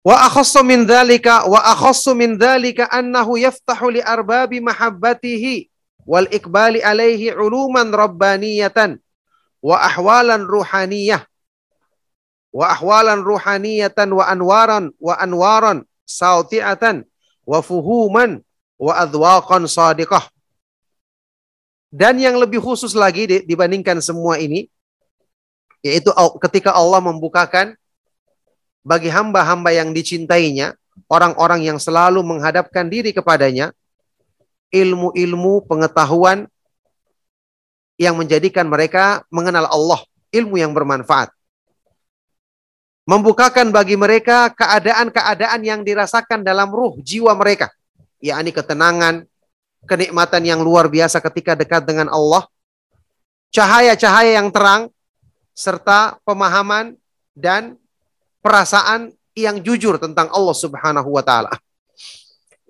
Wa akhassu min dzalika wa akhassu min dzalika annahu yaftahu li arbabi mahabbatihi wal iqbali alaihi uluman rabbaniyatan wa ahwalan ruhaniyah. Wa ahwalan ruhaniyatan wa anwaran wa anwaran sauti'atan wa fuhuman wa adwaqan sadiqah. Dan yang lebih khusus lagi dibandingkan semua ini yaitu ketika Allah membukakan bagi hamba-hamba yang dicintainya, orang-orang yang selalu menghadapkan diri kepadanya, ilmu-ilmu pengetahuan yang menjadikan mereka mengenal Allah, ilmu yang bermanfaat. Membukakan bagi mereka keadaan-keadaan yang dirasakan dalam ruh jiwa mereka, yakni ketenangan, kenikmatan yang luar biasa ketika dekat dengan Allah, cahaya-cahaya yang terang, serta pemahaman dan perasaan yang jujur tentang Allah Subhanahu wa taala.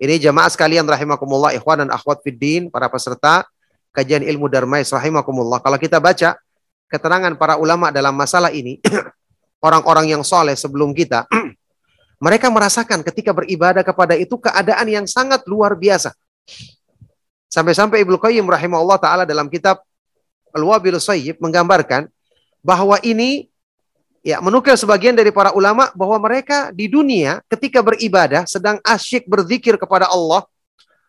Ini jamaah sekalian rahimakumullah ikhwan dan akhwat fiddin para peserta kajian ilmu Darmais rahimakumullah. Kalau kita baca keterangan para ulama dalam masalah ini, (clears throat) orang-orang yang soleh sebelum kita, (clears throat) mereka merasakan ketika beribadah kepada itu keadaan yang sangat luar biasa. Sampai-sampai Ibnu Qayyim rahimahullah taala dalam kitab Al-Wabil Sayyib menggambarkan bahwa ini ya menukil sebagian dari para ulama bahwa mereka di dunia ketika beribadah sedang asyik berzikir kepada Allah,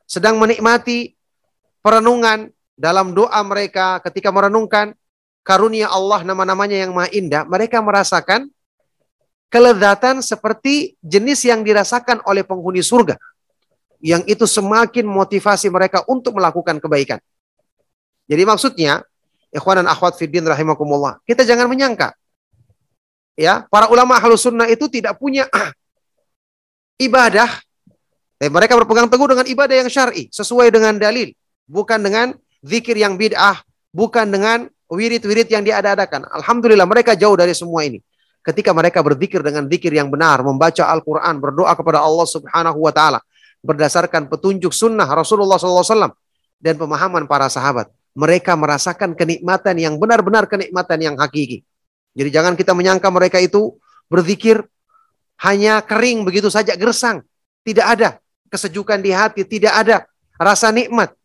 sedang menikmati perenungan dalam doa mereka ketika merenungkan karunia Allah nama-namanya yang maha indah, mereka merasakan kelezatan seperti jenis yang dirasakan oleh penghuni surga. Yang itu semakin motivasi mereka untuk melakukan kebaikan. Jadi maksudnya, ikhwan dan akhwat fiddin rahimakumullah, kita jangan menyangka ya para ulama ahlus sunnah itu tidak punya (clears throat) ibadah. Tapi mereka berpegang teguh dengan ibadah yang syar'i sesuai dengan dalil bukan dengan zikir yang bid'ah bukan dengan wirid-wirid yang diada-adakan. Alhamdulillah mereka jauh dari semua ini. Ketika mereka berzikir dengan zikir yang benar membaca Al-Qur'an berdoa kepada Allah Subhanahu wa taala berdasarkan petunjuk sunnah Rasulullah SAW dan pemahaman para sahabat mereka merasakan kenikmatan yang benar-benar kenikmatan yang hakiki jadi jangan kita menyangka mereka itu berzikir hanya kering begitu saja gersang. Tidak ada kesejukan di hati, tidak ada rasa nikmat.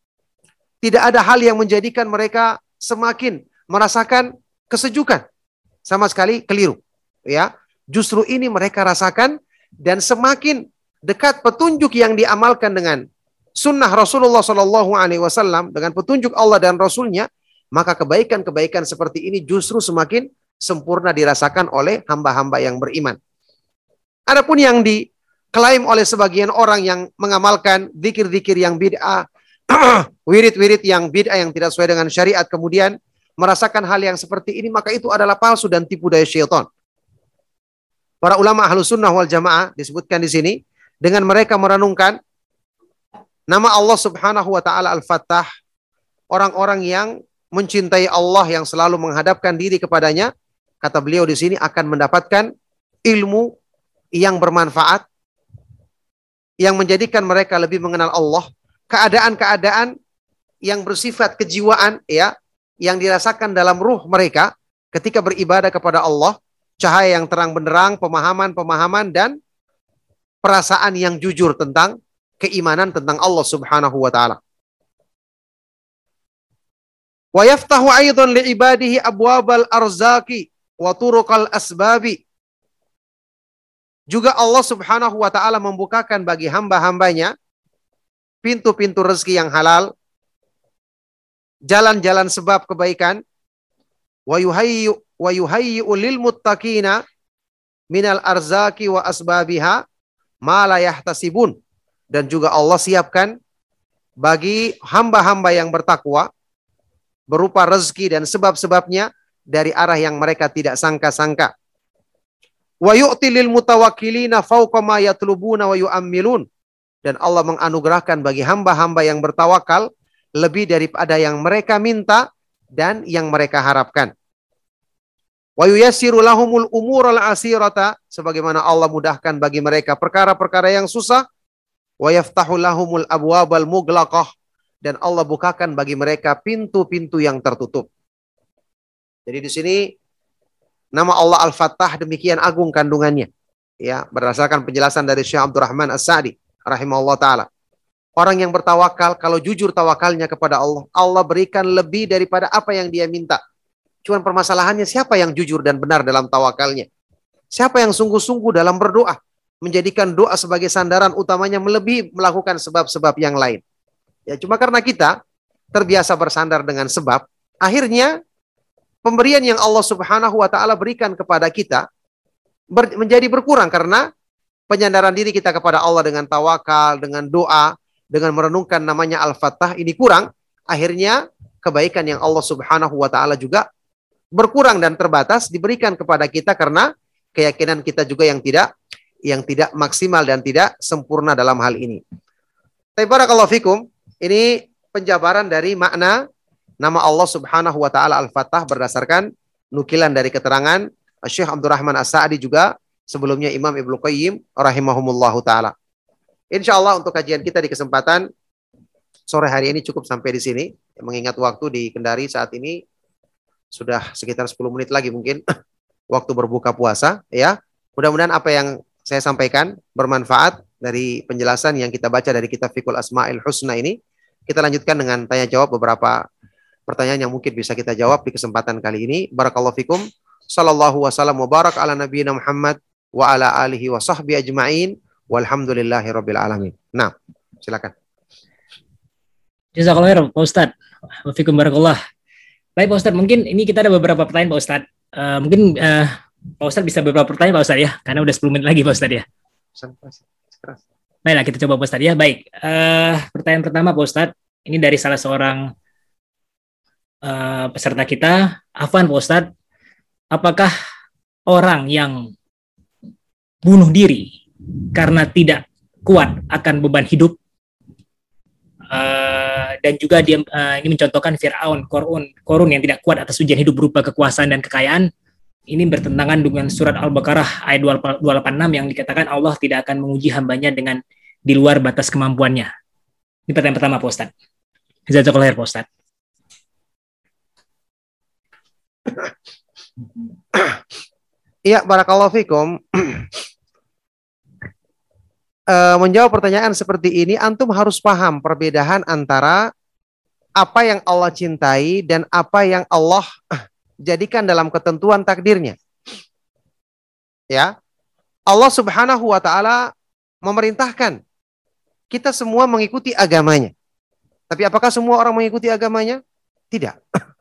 Tidak ada hal yang menjadikan mereka semakin merasakan kesejukan. Sama sekali keliru. Ya, justru ini mereka rasakan dan semakin dekat petunjuk yang diamalkan dengan sunnah Rasulullah Shallallahu Alaihi Wasallam dengan petunjuk Allah dan Rasulnya, maka kebaikan-kebaikan seperti ini justru semakin sempurna dirasakan oleh hamba-hamba yang beriman. Adapun yang diklaim oleh sebagian orang yang mengamalkan zikir-zikir yang bid'ah, (clears throat) wirid-wirid yang bid'ah yang tidak sesuai dengan syariat, kemudian merasakan hal yang seperti ini, maka itu adalah palsu dan tipu daya syaitan. Para ulama ahlu sunnah wal jamaah disebutkan di sini, dengan mereka merenungkan nama Allah subhanahu wa ta'ala al-fattah, orang-orang yang mencintai Allah yang selalu menghadapkan diri kepadanya, kata beliau di sini akan mendapatkan ilmu yang bermanfaat yang menjadikan mereka lebih mengenal Allah, keadaan-keadaan yang bersifat kejiwaan ya, yang dirasakan dalam ruh mereka ketika beribadah kepada Allah, cahaya yang terang benderang, pemahaman-pemahaman dan perasaan yang jujur tentang keimanan tentang Allah Subhanahu wa taala. Wa yaftahu aidan li ibadihi abwabal arzaki wa turuqal asbabi. Juga Allah Subhanahu wa taala membukakan bagi hamba-hambanya pintu-pintu rezeki yang halal, jalan-jalan sebab kebaikan, wa yuhayyu wa lil muttaqina minal arzaki wa asbabiha ma la yahtasibun. Dan juga Allah siapkan bagi hamba-hamba yang bertakwa berupa rezeki dan sebab-sebabnya dari arah yang mereka tidak sangka-sangka. Wa yu'ti lil mutawakkilina fawqa ma yatlubuna wa yu'ammilun. Dan Allah menganugerahkan bagi hamba-hamba yang bertawakal lebih daripada yang mereka minta dan yang mereka harapkan. Wa yuyassiru lahumul umural asirata sebagaimana Allah mudahkan bagi mereka perkara-perkara yang susah wa yaftahu lahumul abwabal muglaqah dan Allah bukakan bagi mereka pintu-pintu yang tertutup. Jadi di sini nama Allah Al-Fattah demikian agung kandungannya. Ya, berdasarkan penjelasan dari Syekh Abdurrahman As-Sa'di rahimahullah taala. Orang yang bertawakal kalau jujur tawakalnya kepada Allah, Allah berikan lebih daripada apa yang dia minta. Cuman permasalahannya siapa yang jujur dan benar dalam tawakalnya? Siapa yang sungguh-sungguh dalam berdoa? Menjadikan doa sebagai sandaran utamanya melebihi melakukan sebab-sebab yang lain. Ya cuma karena kita terbiasa bersandar dengan sebab, akhirnya pemberian yang Allah Subhanahu wa taala berikan kepada kita ber, menjadi berkurang karena penyandaran diri kita kepada Allah dengan tawakal, dengan doa, dengan merenungkan namanya Al-Fattah ini kurang, akhirnya kebaikan yang Allah Subhanahu wa taala juga berkurang dan terbatas diberikan kepada kita karena keyakinan kita juga yang tidak yang tidak maksimal dan tidak sempurna dalam hal ini. Tapi barakallahu fikum, ini penjabaran dari makna nama Allah Subhanahu wa taala Al-Fattah berdasarkan nukilan dari keterangan Syekh Abdurrahman As-Sa'di juga sebelumnya Imam Ibnu Qayyim rahimahumullahu taala. Insya Allah untuk kajian kita di kesempatan sore hari ini cukup sampai di sini. Mengingat waktu di Kendari saat ini sudah sekitar 10 menit lagi mungkin (clears throat) waktu berbuka puasa ya. Mudah-mudahan apa yang saya sampaikan bermanfaat dari penjelasan yang kita baca dari kitab Fikul Asma'il Husna ini. Kita lanjutkan dengan tanya jawab beberapa pertanyaan yang mungkin bisa kita jawab di kesempatan kali ini. Barakallahu fikum. Sallallahu wasallam wa barak ala nabiyina Muhammad wa ala alihi wa sahbihi ajma'in. Walhamdulillahi rabbil alamin. Nah, silakan. Jazakallah khair, Pak Ustaz. Wafikum barakallah. Baik Pak Ustadz, mungkin ini kita ada beberapa pertanyaan Pak Ustadz. Uh, mungkin uh, Pak Ustadz bisa beberapa pertanyaan Pak Ustadz ya, karena udah 10 menit lagi Pak Ustadz ya. Baiklah kita coba Pak Ustadz ya. Baik, uh, pertanyaan pertama Pak Ustadz, ini dari salah seorang uh, peserta kita, Afan Pak Ustadz. Apakah orang yang bunuh diri karena tidak kuat akan beban hidup Uh, dan juga dia uh, ini mencontohkan Fir'aun, Korun, Korun yang tidak kuat atas ujian hidup berupa kekuasaan dan kekayaan. Ini bertentangan dengan surat Al-Baqarah ayat 286 yang dikatakan Allah tidak akan menguji hambanya dengan di luar batas kemampuannya. Ini pertanyaan pertama, Pak Ustaz. Jazakallah Pak Ustaz. Iya, barakallahu fikum. uh, (clears throat) menjawab pertanyaan seperti ini, antum harus paham perbedaan antara apa yang Allah cintai dan apa yang Allah (clears throat) jadikan dalam ketentuan takdirnya. Ya. Allah Subhanahu wa taala memerintahkan kita semua mengikuti agamanya. Tapi apakah semua orang mengikuti agamanya? Tidak. (clears throat)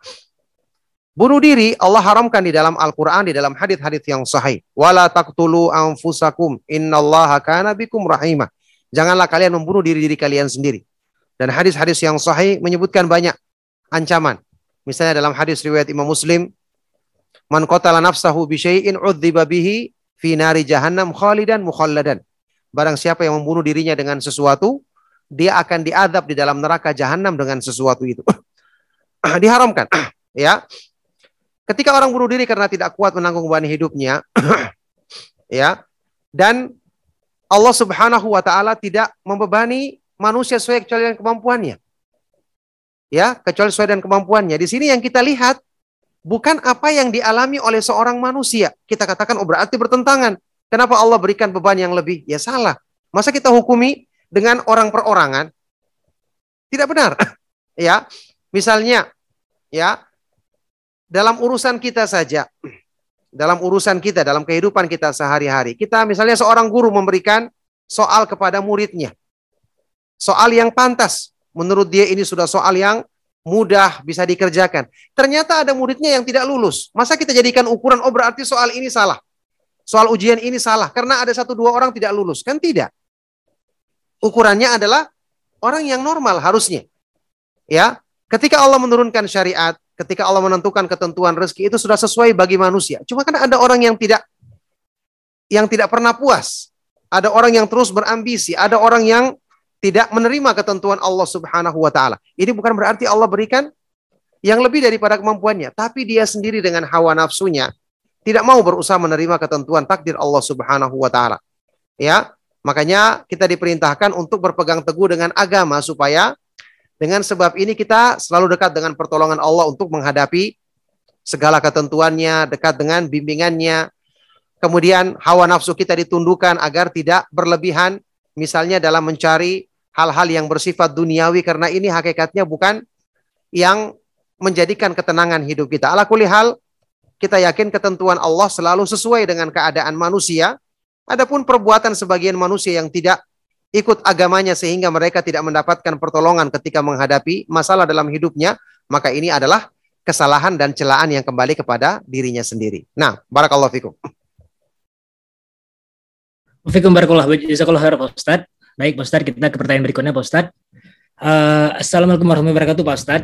Bunuh diri Allah haramkan di dalam Al-Qur'an di dalam hadis-hadis yang sahih. Wala taqtulu anfusakum innallaha kana bikum rahimah. Janganlah kalian membunuh diri-diri kalian sendiri. Dan hadis-hadis yang sahih menyebutkan banyak ancaman. Misalnya dalam hadis riwayat Imam Muslim, man qatala nafsahu bi syai'in bihi fi nari jahannam khalidan mukhalladan. Barang siapa yang membunuh dirinya dengan sesuatu, dia akan diadab di dalam neraka jahanam dengan sesuatu itu. (clears throat) Diharamkan. (clears throat) ya, Ketika orang bunuh diri karena tidak kuat menanggung beban hidupnya, (clears throat) ya, dan Allah Subhanahu wa taala tidak membebani manusia sesuai kecuali dengan kemampuannya. Ya, kecuali sesuai dengan kemampuannya. Di sini yang kita lihat bukan apa yang dialami oleh seorang manusia. Kita katakan oh berarti bertentangan. Kenapa Allah berikan beban yang lebih? Ya salah. Masa kita hukumi dengan orang perorangan? Tidak benar. (clears throat) ya. Misalnya, ya, dalam urusan kita saja, dalam urusan kita, dalam kehidupan kita sehari-hari. Kita misalnya seorang guru memberikan soal kepada muridnya. Soal yang pantas. Menurut dia ini sudah soal yang mudah bisa dikerjakan. Ternyata ada muridnya yang tidak lulus. Masa kita jadikan ukuran, oh berarti soal ini salah. Soal ujian ini salah. Karena ada satu dua orang tidak lulus. Kan tidak. Ukurannya adalah orang yang normal harusnya. Ya, ketika Allah menurunkan syariat, ketika Allah menentukan ketentuan rezeki itu sudah sesuai bagi manusia. Cuma kan ada orang yang tidak yang tidak pernah puas. Ada orang yang terus berambisi, ada orang yang tidak menerima ketentuan Allah Subhanahu wa taala. Ini bukan berarti Allah berikan yang lebih daripada kemampuannya, tapi dia sendiri dengan hawa nafsunya tidak mau berusaha menerima ketentuan takdir Allah Subhanahu wa taala. Ya, makanya kita diperintahkan untuk berpegang teguh dengan agama supaya dengan sebab ini kita selalu dekat dengan pertolongan Allah untuk menghadapi segala ketentuannya, dekat dengan bimbingannya. Kemudian hawa nafsu kita ditundukkan agar tidak berlebihan misalnya dalam mencari hal-hal yang bersifat duniawi karena ini hakikatnya bukan yang menjadikan ketenangan hidup kita. Ala kulli hal kita yakin ketentuan Allah selalu sesuai dengan keadaan manusia. Adapun perbuatan sebagian manusia yang tidak ikut agamanya sehingga mereka tidak mendapatkan pertolongan ketika menghadapi masalah dalam hidupnya, maka ini adalah kesalahan dan celaan yang kembali kepada dirinya sendiri. Nah, barakallahu fikum. Fikum barakallah jazakallah khair Pak Ustaz. Baik Pak Ustaz, kita ke pertanyaan berikutnya Pak Ustaz. Uh, Assalamualaikum warahmatullahi wabarakatuh Pak Ustaz.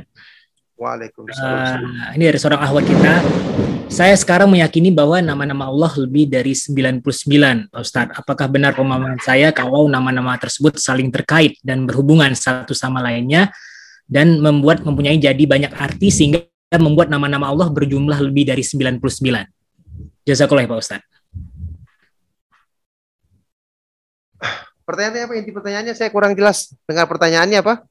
Waalaikumsalam. Uh, ini dari seorang ahwat kita. Saya sekarang meyakini bahwa nama-nama Allah lebih dari 99, Pak Ustadz. Apakah benar pemahaman saya kalau nama-nama tersebut saling terkait dan berhubungan satu sama lainnya dan membuat mempunyai jadi banyak arti sehingga membuat nama-nama Allah berjumlah lebih dari 99. Jazakallah Pak Ustadz. Pertanyaannya apa? Inti pertanyaannya saya kurang jelas. Dengar pertanyaannya apa?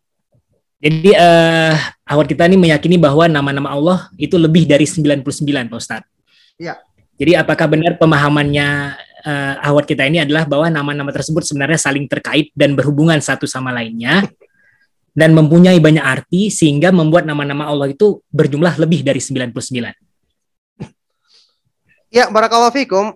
Jadi uh, awal kita ini meyakini bahwa nama-nama Allah itu lebih dari 99 Pak Ustadz. Iya. Jadi apakah benar pemahamannya uh, awat kita ini adalah bahwa nama-nama tersebut sebenarnya saling terkait dan berhubungan satu sama lainnya dan mempunyai banyak arti sehingga membuat nama-nama Allah itu berjumlah lebih dari 99. Ya, barakallahu fikum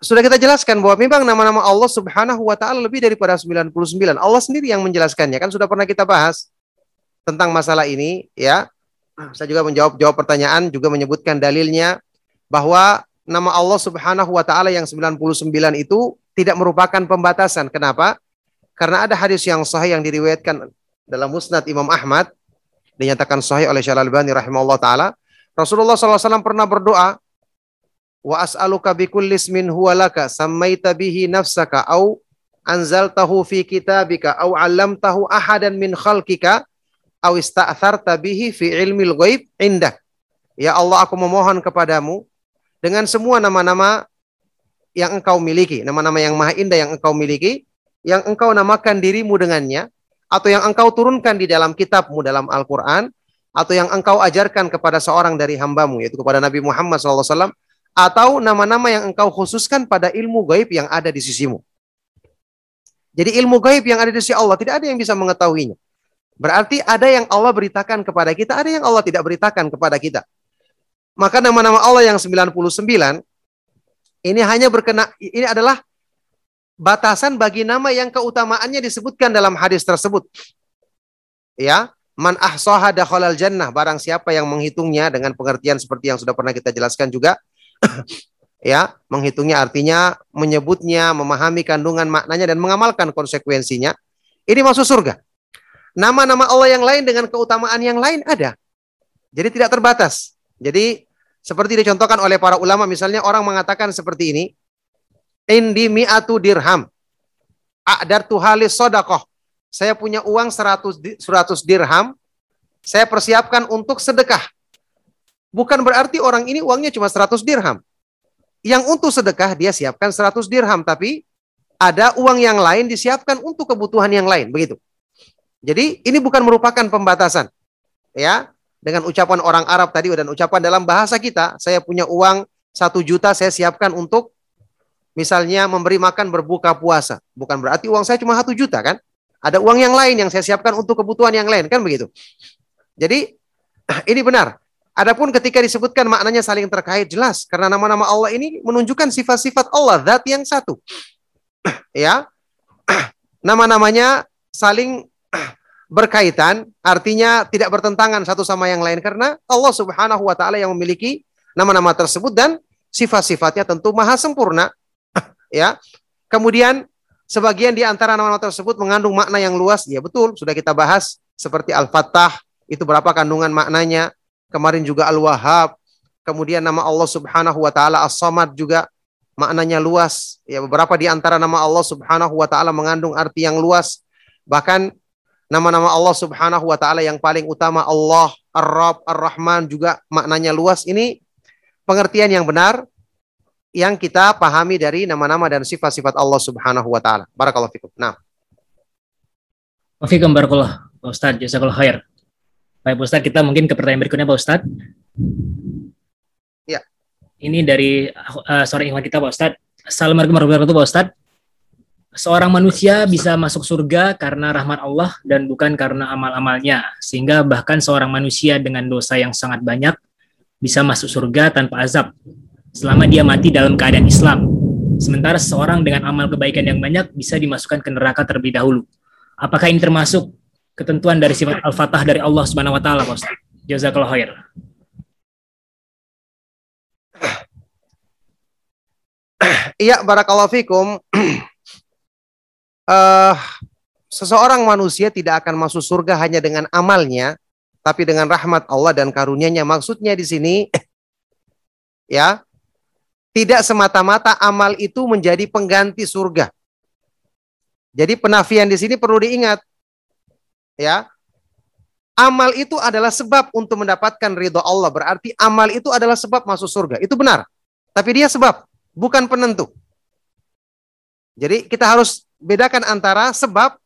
sudah kita jelaskan bahwa memang nama-nama Allah Subhanahu wa taala lebih daripada 99. Allah sendiri yang menjelaskannya. Kan sudah pernah kita bahas tentang masalah ini ya. Saya juga menjawab jawab pertanyaan juga menyebutkan dalilnya bahwa nama Allah Subhanahu wa taala yang 99 itu tidak merupakan pembatasan. Kenapa? Karena ada hadis yang sahih yang diriwayatkan dalam Musnad Imam Ahmad dinyatakan sahih oleh Syalal Bani rahimahullah taala. Rasulullah SAW pernah berdoa wa as'aluka bikulli ismin huwa laka sammaita bihi nafsaka au anzaltahu fi kitabika au 'allamtahu ahadan min khalqika au ista'tharta bihi fi ilmil ghaib indak. Ya Allah, aku memohon kepadamu dengan semua nama-nama yang engkau miliki, nama-nama yang maha indah yang engkau miliki, yang engkau namakan dirimu dengannya, atau yang engkau turunkan di dalam kitabmu dalam Al-Quran, atau yang engkau ajarkan kepada seorang dari hambamu, yaitu kepada Nabi Muhammad SAW, atau nama-nama yang engkau khususkan pada ilmu gaib yang ada di sisimu. Jadi ilmu gaib yang ada di sisi Allah tidak ada yang bisa mengetahuinya. Berarti ada yang Allah beritakan kepada kita, ada yang Allah tidak beritakan kepada kita. Maka nama-nama Allah yang 99 ini hanya berkena ini adalah batasan bagi nama yang keutamaannya disebutkan dalam hadis tersebut. Ya, man ahsaha dakhalal jannah, barang siapa yang menghitungnya dengan pengertian seperti yang sudah pernah kita jelaskan juga, (coughs) ya, menghitungnya artinya menyebutnya, memahami kandungan maknanya dan mengamalkan konsekuensinya. Ini masuk surga. Nama-nama Allah yang lain dengan keutamaan yang lain ada. Jadi tidak terbatas. Jadi seperti dicontohkan oleh para ulama misalnya orang mengatakan seperti ini. Indi mi'atu dirham. A'dar tuhalis sodakoh. Saya punya uang 100, 100 dirham. Saya persiapkan untuk sedekah. Bukan berarti orang ini uangnya cuma 100 dirham. Yang untuk sedekah dia siapkan 100 dirham, tapi ada uang yang lain disiapkan untuk kebutuhan yang lain, begitu. Jadi ini bukan merupakan pembatasan. Ya, dengan ucapan orang Arab tadi dan ucapan dalam bahasa kita, saya punya uang satu juta saya siapkan untuk misalnya memberi makan berbuka puasa. Bukan berarti uang saya cuma satu juta kan? Ada uang yang lain yang saya siapkan untuk kebutuhan yang lain kan begitu. Jadi (clears throat) ini benar. Adapun ketika disebutkan maknanya saling terkait jelas karena nama-nama Allah ini menunjukkan sifat-sifat Allah zat yang satu. (clears throat) ya. (clears throat) Nama-namanya saling (clears throat) berkaitan artinya tidak bertentangan satu sama yang lain karena Allah Subhanahu wa taala yang memiliki nama-nama tersebut dan sifat-sifatnya tentu maha sempurna. ya. Kemudian sebagian di antara nama-nama tersebut mengandung makna yang luas. Ya betul, sudah kita bahas seperti Al-Fattah itu berapa kandungan maknanya kemarin juga Al-Wahhab, kemudian nama Allah Subhanahu wa taala As-Samad juga maknanya luas. Ya, beberapa di antara nama Allah Subhanahu wa taala mengandung arti yang luas. Bahkan nama-nama Allah Subhanahu wa taala yang paling utama Allah, Ar-Rabb, Ar-Rahman juga maknanya luas. Ini pengertian yang benar yang kita pahami dari nama-nama dan sifat-sifat Allah Subhanahu wa taala. Barakallahu fikum. Nah, Wafikum barakallah, Pak Ustadz, jazakallah khair. Baik Pak Ustadz, kita mungkin ke pertanyaan berikutnya Pak Ustadz. Ya. Ini dari uh, seorang ikhwan kita Pak Ustadz. Assalamualaikum warahmatullahi wabarakatuh Pak Ustadz. Seorang manusia bisa masuk surga karena rahmat Allah dan bukan karena amal-amalnya. Sehingga bahkan seorang manusia dengan dosa yang sangat banyak bisa masuk surga tanpa azab. Selama dia mati dalam keadaan Islam. Sementara seseorang dengan amal kebaikan yang banyak bisa dimasukkan ke neraka terlebih dahulu. Apakah ini termasuk ketentuan dari sifat al-fatah dari Allah Subhanahu wa taala, Pak Ustaz? Jazakallahu khair. Iya, barakallahu fikum. uh, (clears throat) seseorang manusia tidak akan masuk surga hanya dengan amalnya, tapi dengan rahmat Allah dan karunia-Nya. Maksudnya di sini (clears throat) ya, tidak semata-mata amal itu menjadi pengganti surga. Jadi penafian di sini perlu diingat. Ya. Amal itu adalah sebab untuk mendapatkan ridho Allah. Berarti amal itu adalah sebab masuk surga. Itu benar. Tapi dia sebab, bukan penentu. Jadi kita harus bedakan antara sebab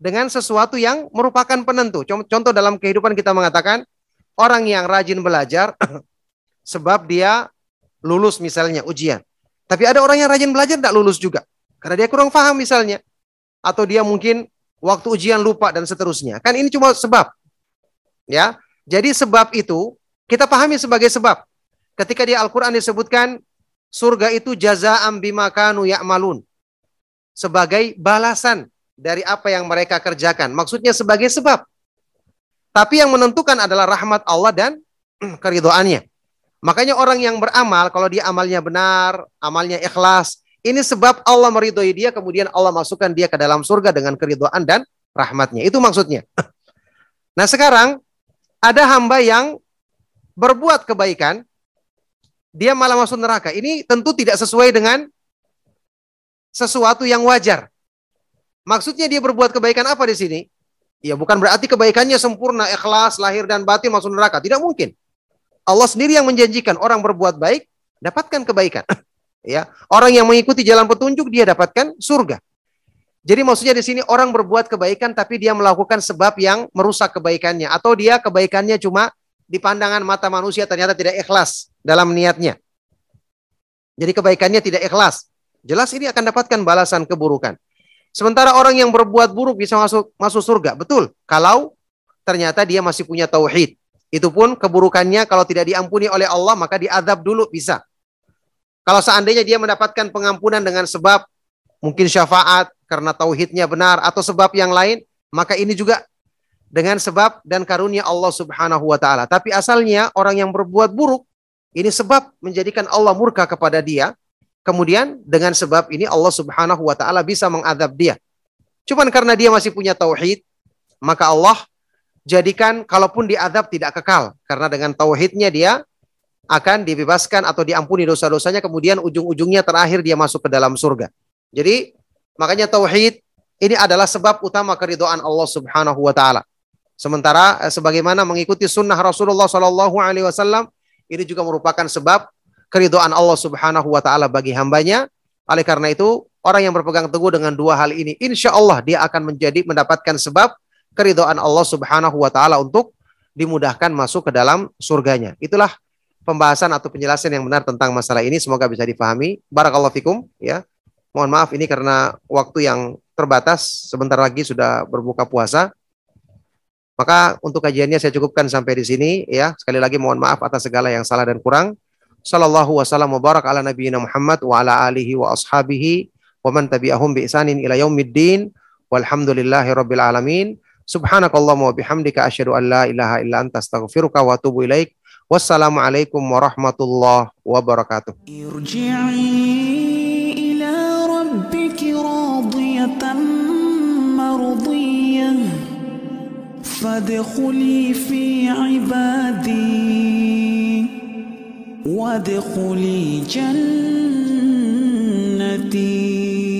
dengan sesuatu yang merupakan penentu. Contoh dalam kehidupan kita mengatakan orang yang rajin belajar (clears throat) sebab dia lulus misalnya ujian. Tapi ada orang yang rajin belajar tidak lulus juga. Karena dia kurang paham misalnya atau dia mungkin waktu ujian lupa dan seterusnya. Kan ini cuma sebab. Ya. Jadi sebab itu kita pahami sebagai sebab. Ketika di Al-Qur'an disebutkan surga itu jazaa'am bima kanu ya'malun. Sebagai balasan dari apa yang mereka kerjakan. Maksudnya sebagai sebab. Tapi yang menentukan adalah rahmat Allah dan (clears throat) keridoannya. Makanya orang yang beramal, kalau dia amalnya benar, amalnya ikhlas, ini sebab Allah meridhoi dia, kemudian Allah masukkan dia ke dalam surga dengan keridhaan dan rahmatnya. Itu maksudnya. Nah sekarang, ada hamba yang berbuat kebaikan, dia malah masuk neraka. Ini tentu tidak sesuai dengan sesuatu yang wajar. Maksudnya dia berbuat kebaikan apa di sini? Ya bukan berarti kebaikannya sempurna, ikhlas, lahir dan batin masuk neraka. Tidak mungkin. Allah sendiri yang menjanjikan orang berbuat baik, dapatkan kebaikan. Ya orang yang mengikuti jalan petunjuk dia dapatkan surga. Jadi maksudnya di sini orang berbuat kebaikan tapi dia melakukan sebab yang merusak kebaikannya. Atau dia kebaikannya cuma di pandangan mata manusia ternyata tidak ikhlas dalam niatnya. Jadi kebaikannya tidak ikhlas. Jelas ini akan dapatkan balasan keburukan. Sementara orang yang berbuat buruk bisa masuk masuk surga. Betul. Kalau ternyata dia masih punya tauhid. Itu pun keburukannya kalau tidak diampuni oleh Allah maka diadab dulu bisa kalau seandainya dia mendapatkan pengampunan dengan sebab mungkin syafaat karena tauhidnya benar atau sebab yang lain, maka ini juga dengan sebab dan karunia Allah Subhanahu wa taala. Tapi asalnya orang yang berbuat buruk ini sebab menjadikan Allah murka kepada dia. Kemudian dengan sebab ini Allah Subhanahu wa taala bisa mengadab dia. Cuman karena dia masih punya tauhid, maka Allah jadikan kalaupun diadab tidak kekal karena dengan tauhidnya dia akan dibebaskan atau diampuni dosa-dosanya kemudian ujung-ujungnya terakhir dia masuk ke dalam surga. Jadi makanya tauhid ini adalah sebab utama keridhaan Allah Subhanahu wa taala. Sementara eh, sebagaimana mengikuti sunnah Rasulullah Shallallahu alaihi wasallam ini juga merupakan sebab keridhaan Allah Subhanahu wa taala bagi hambanya. Oleh karena itu, orang yang berpegang teguh dengan dua hal ini, insya Allah dia akan menjadi mendapatkan sebab keridhaan Allah Subhanahu wa taala untuk dimudahkan masuk ke dalam surganya. Itulah pembahasan atau penjelasan yang benar tentang masalah ini semoga bisa dipahami. Barakallahu fikum ya. Mohon maaf ini karena waktu yang terbatas, sebentar lagi sudah berbuka puasa. Maka untuk kajiannya saya cukupkan sampai di sini ya. Sekali lagi mohon maaf atas segala yang salah dan kurang. Sallallahu wasallam wa barak ala nabiyina Muhammad wa ala alihi wa ashabihi wa man tabi'ahum bi isanin ila yaumiddin walhamdulillahi rabbil alamin. Subhanakallahumma wa bihamdika asyhadu an la ilaha illa anta astaghfiruka wa atubu ilaik. Wassalamualaikum warahmatullahi wabarakatuh. ارجعي إلى ربك راضية مرضية فادخلي في عبادي وادخلي جنة أمتي